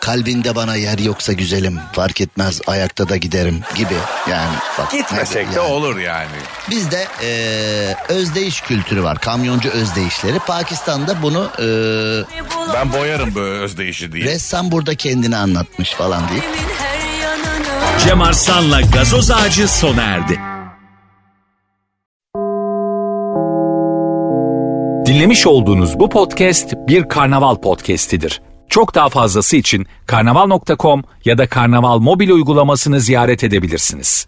kalbinde bana yer yoksa güzelim fark etmez ayakta da giderim gibi yani. Bak, Gitmesek de yani. olur yani. Bizde eee özdeyiş kültürü var kamyoncu özdeyişleri Pakistan'da bunu eee, Ben boyarım böyle özdeyişi diye. ressam burada kendini anlatmış falan deyip Cem Arslan'la gazoz ağacı sona erdi. Dinlemiş olduğunuz bu podcast bir karnaval podcastidir. Çok daha fazlası için karnaval.com ya da karnaval mobil uygulamasını ziyaret edebilirsiniz.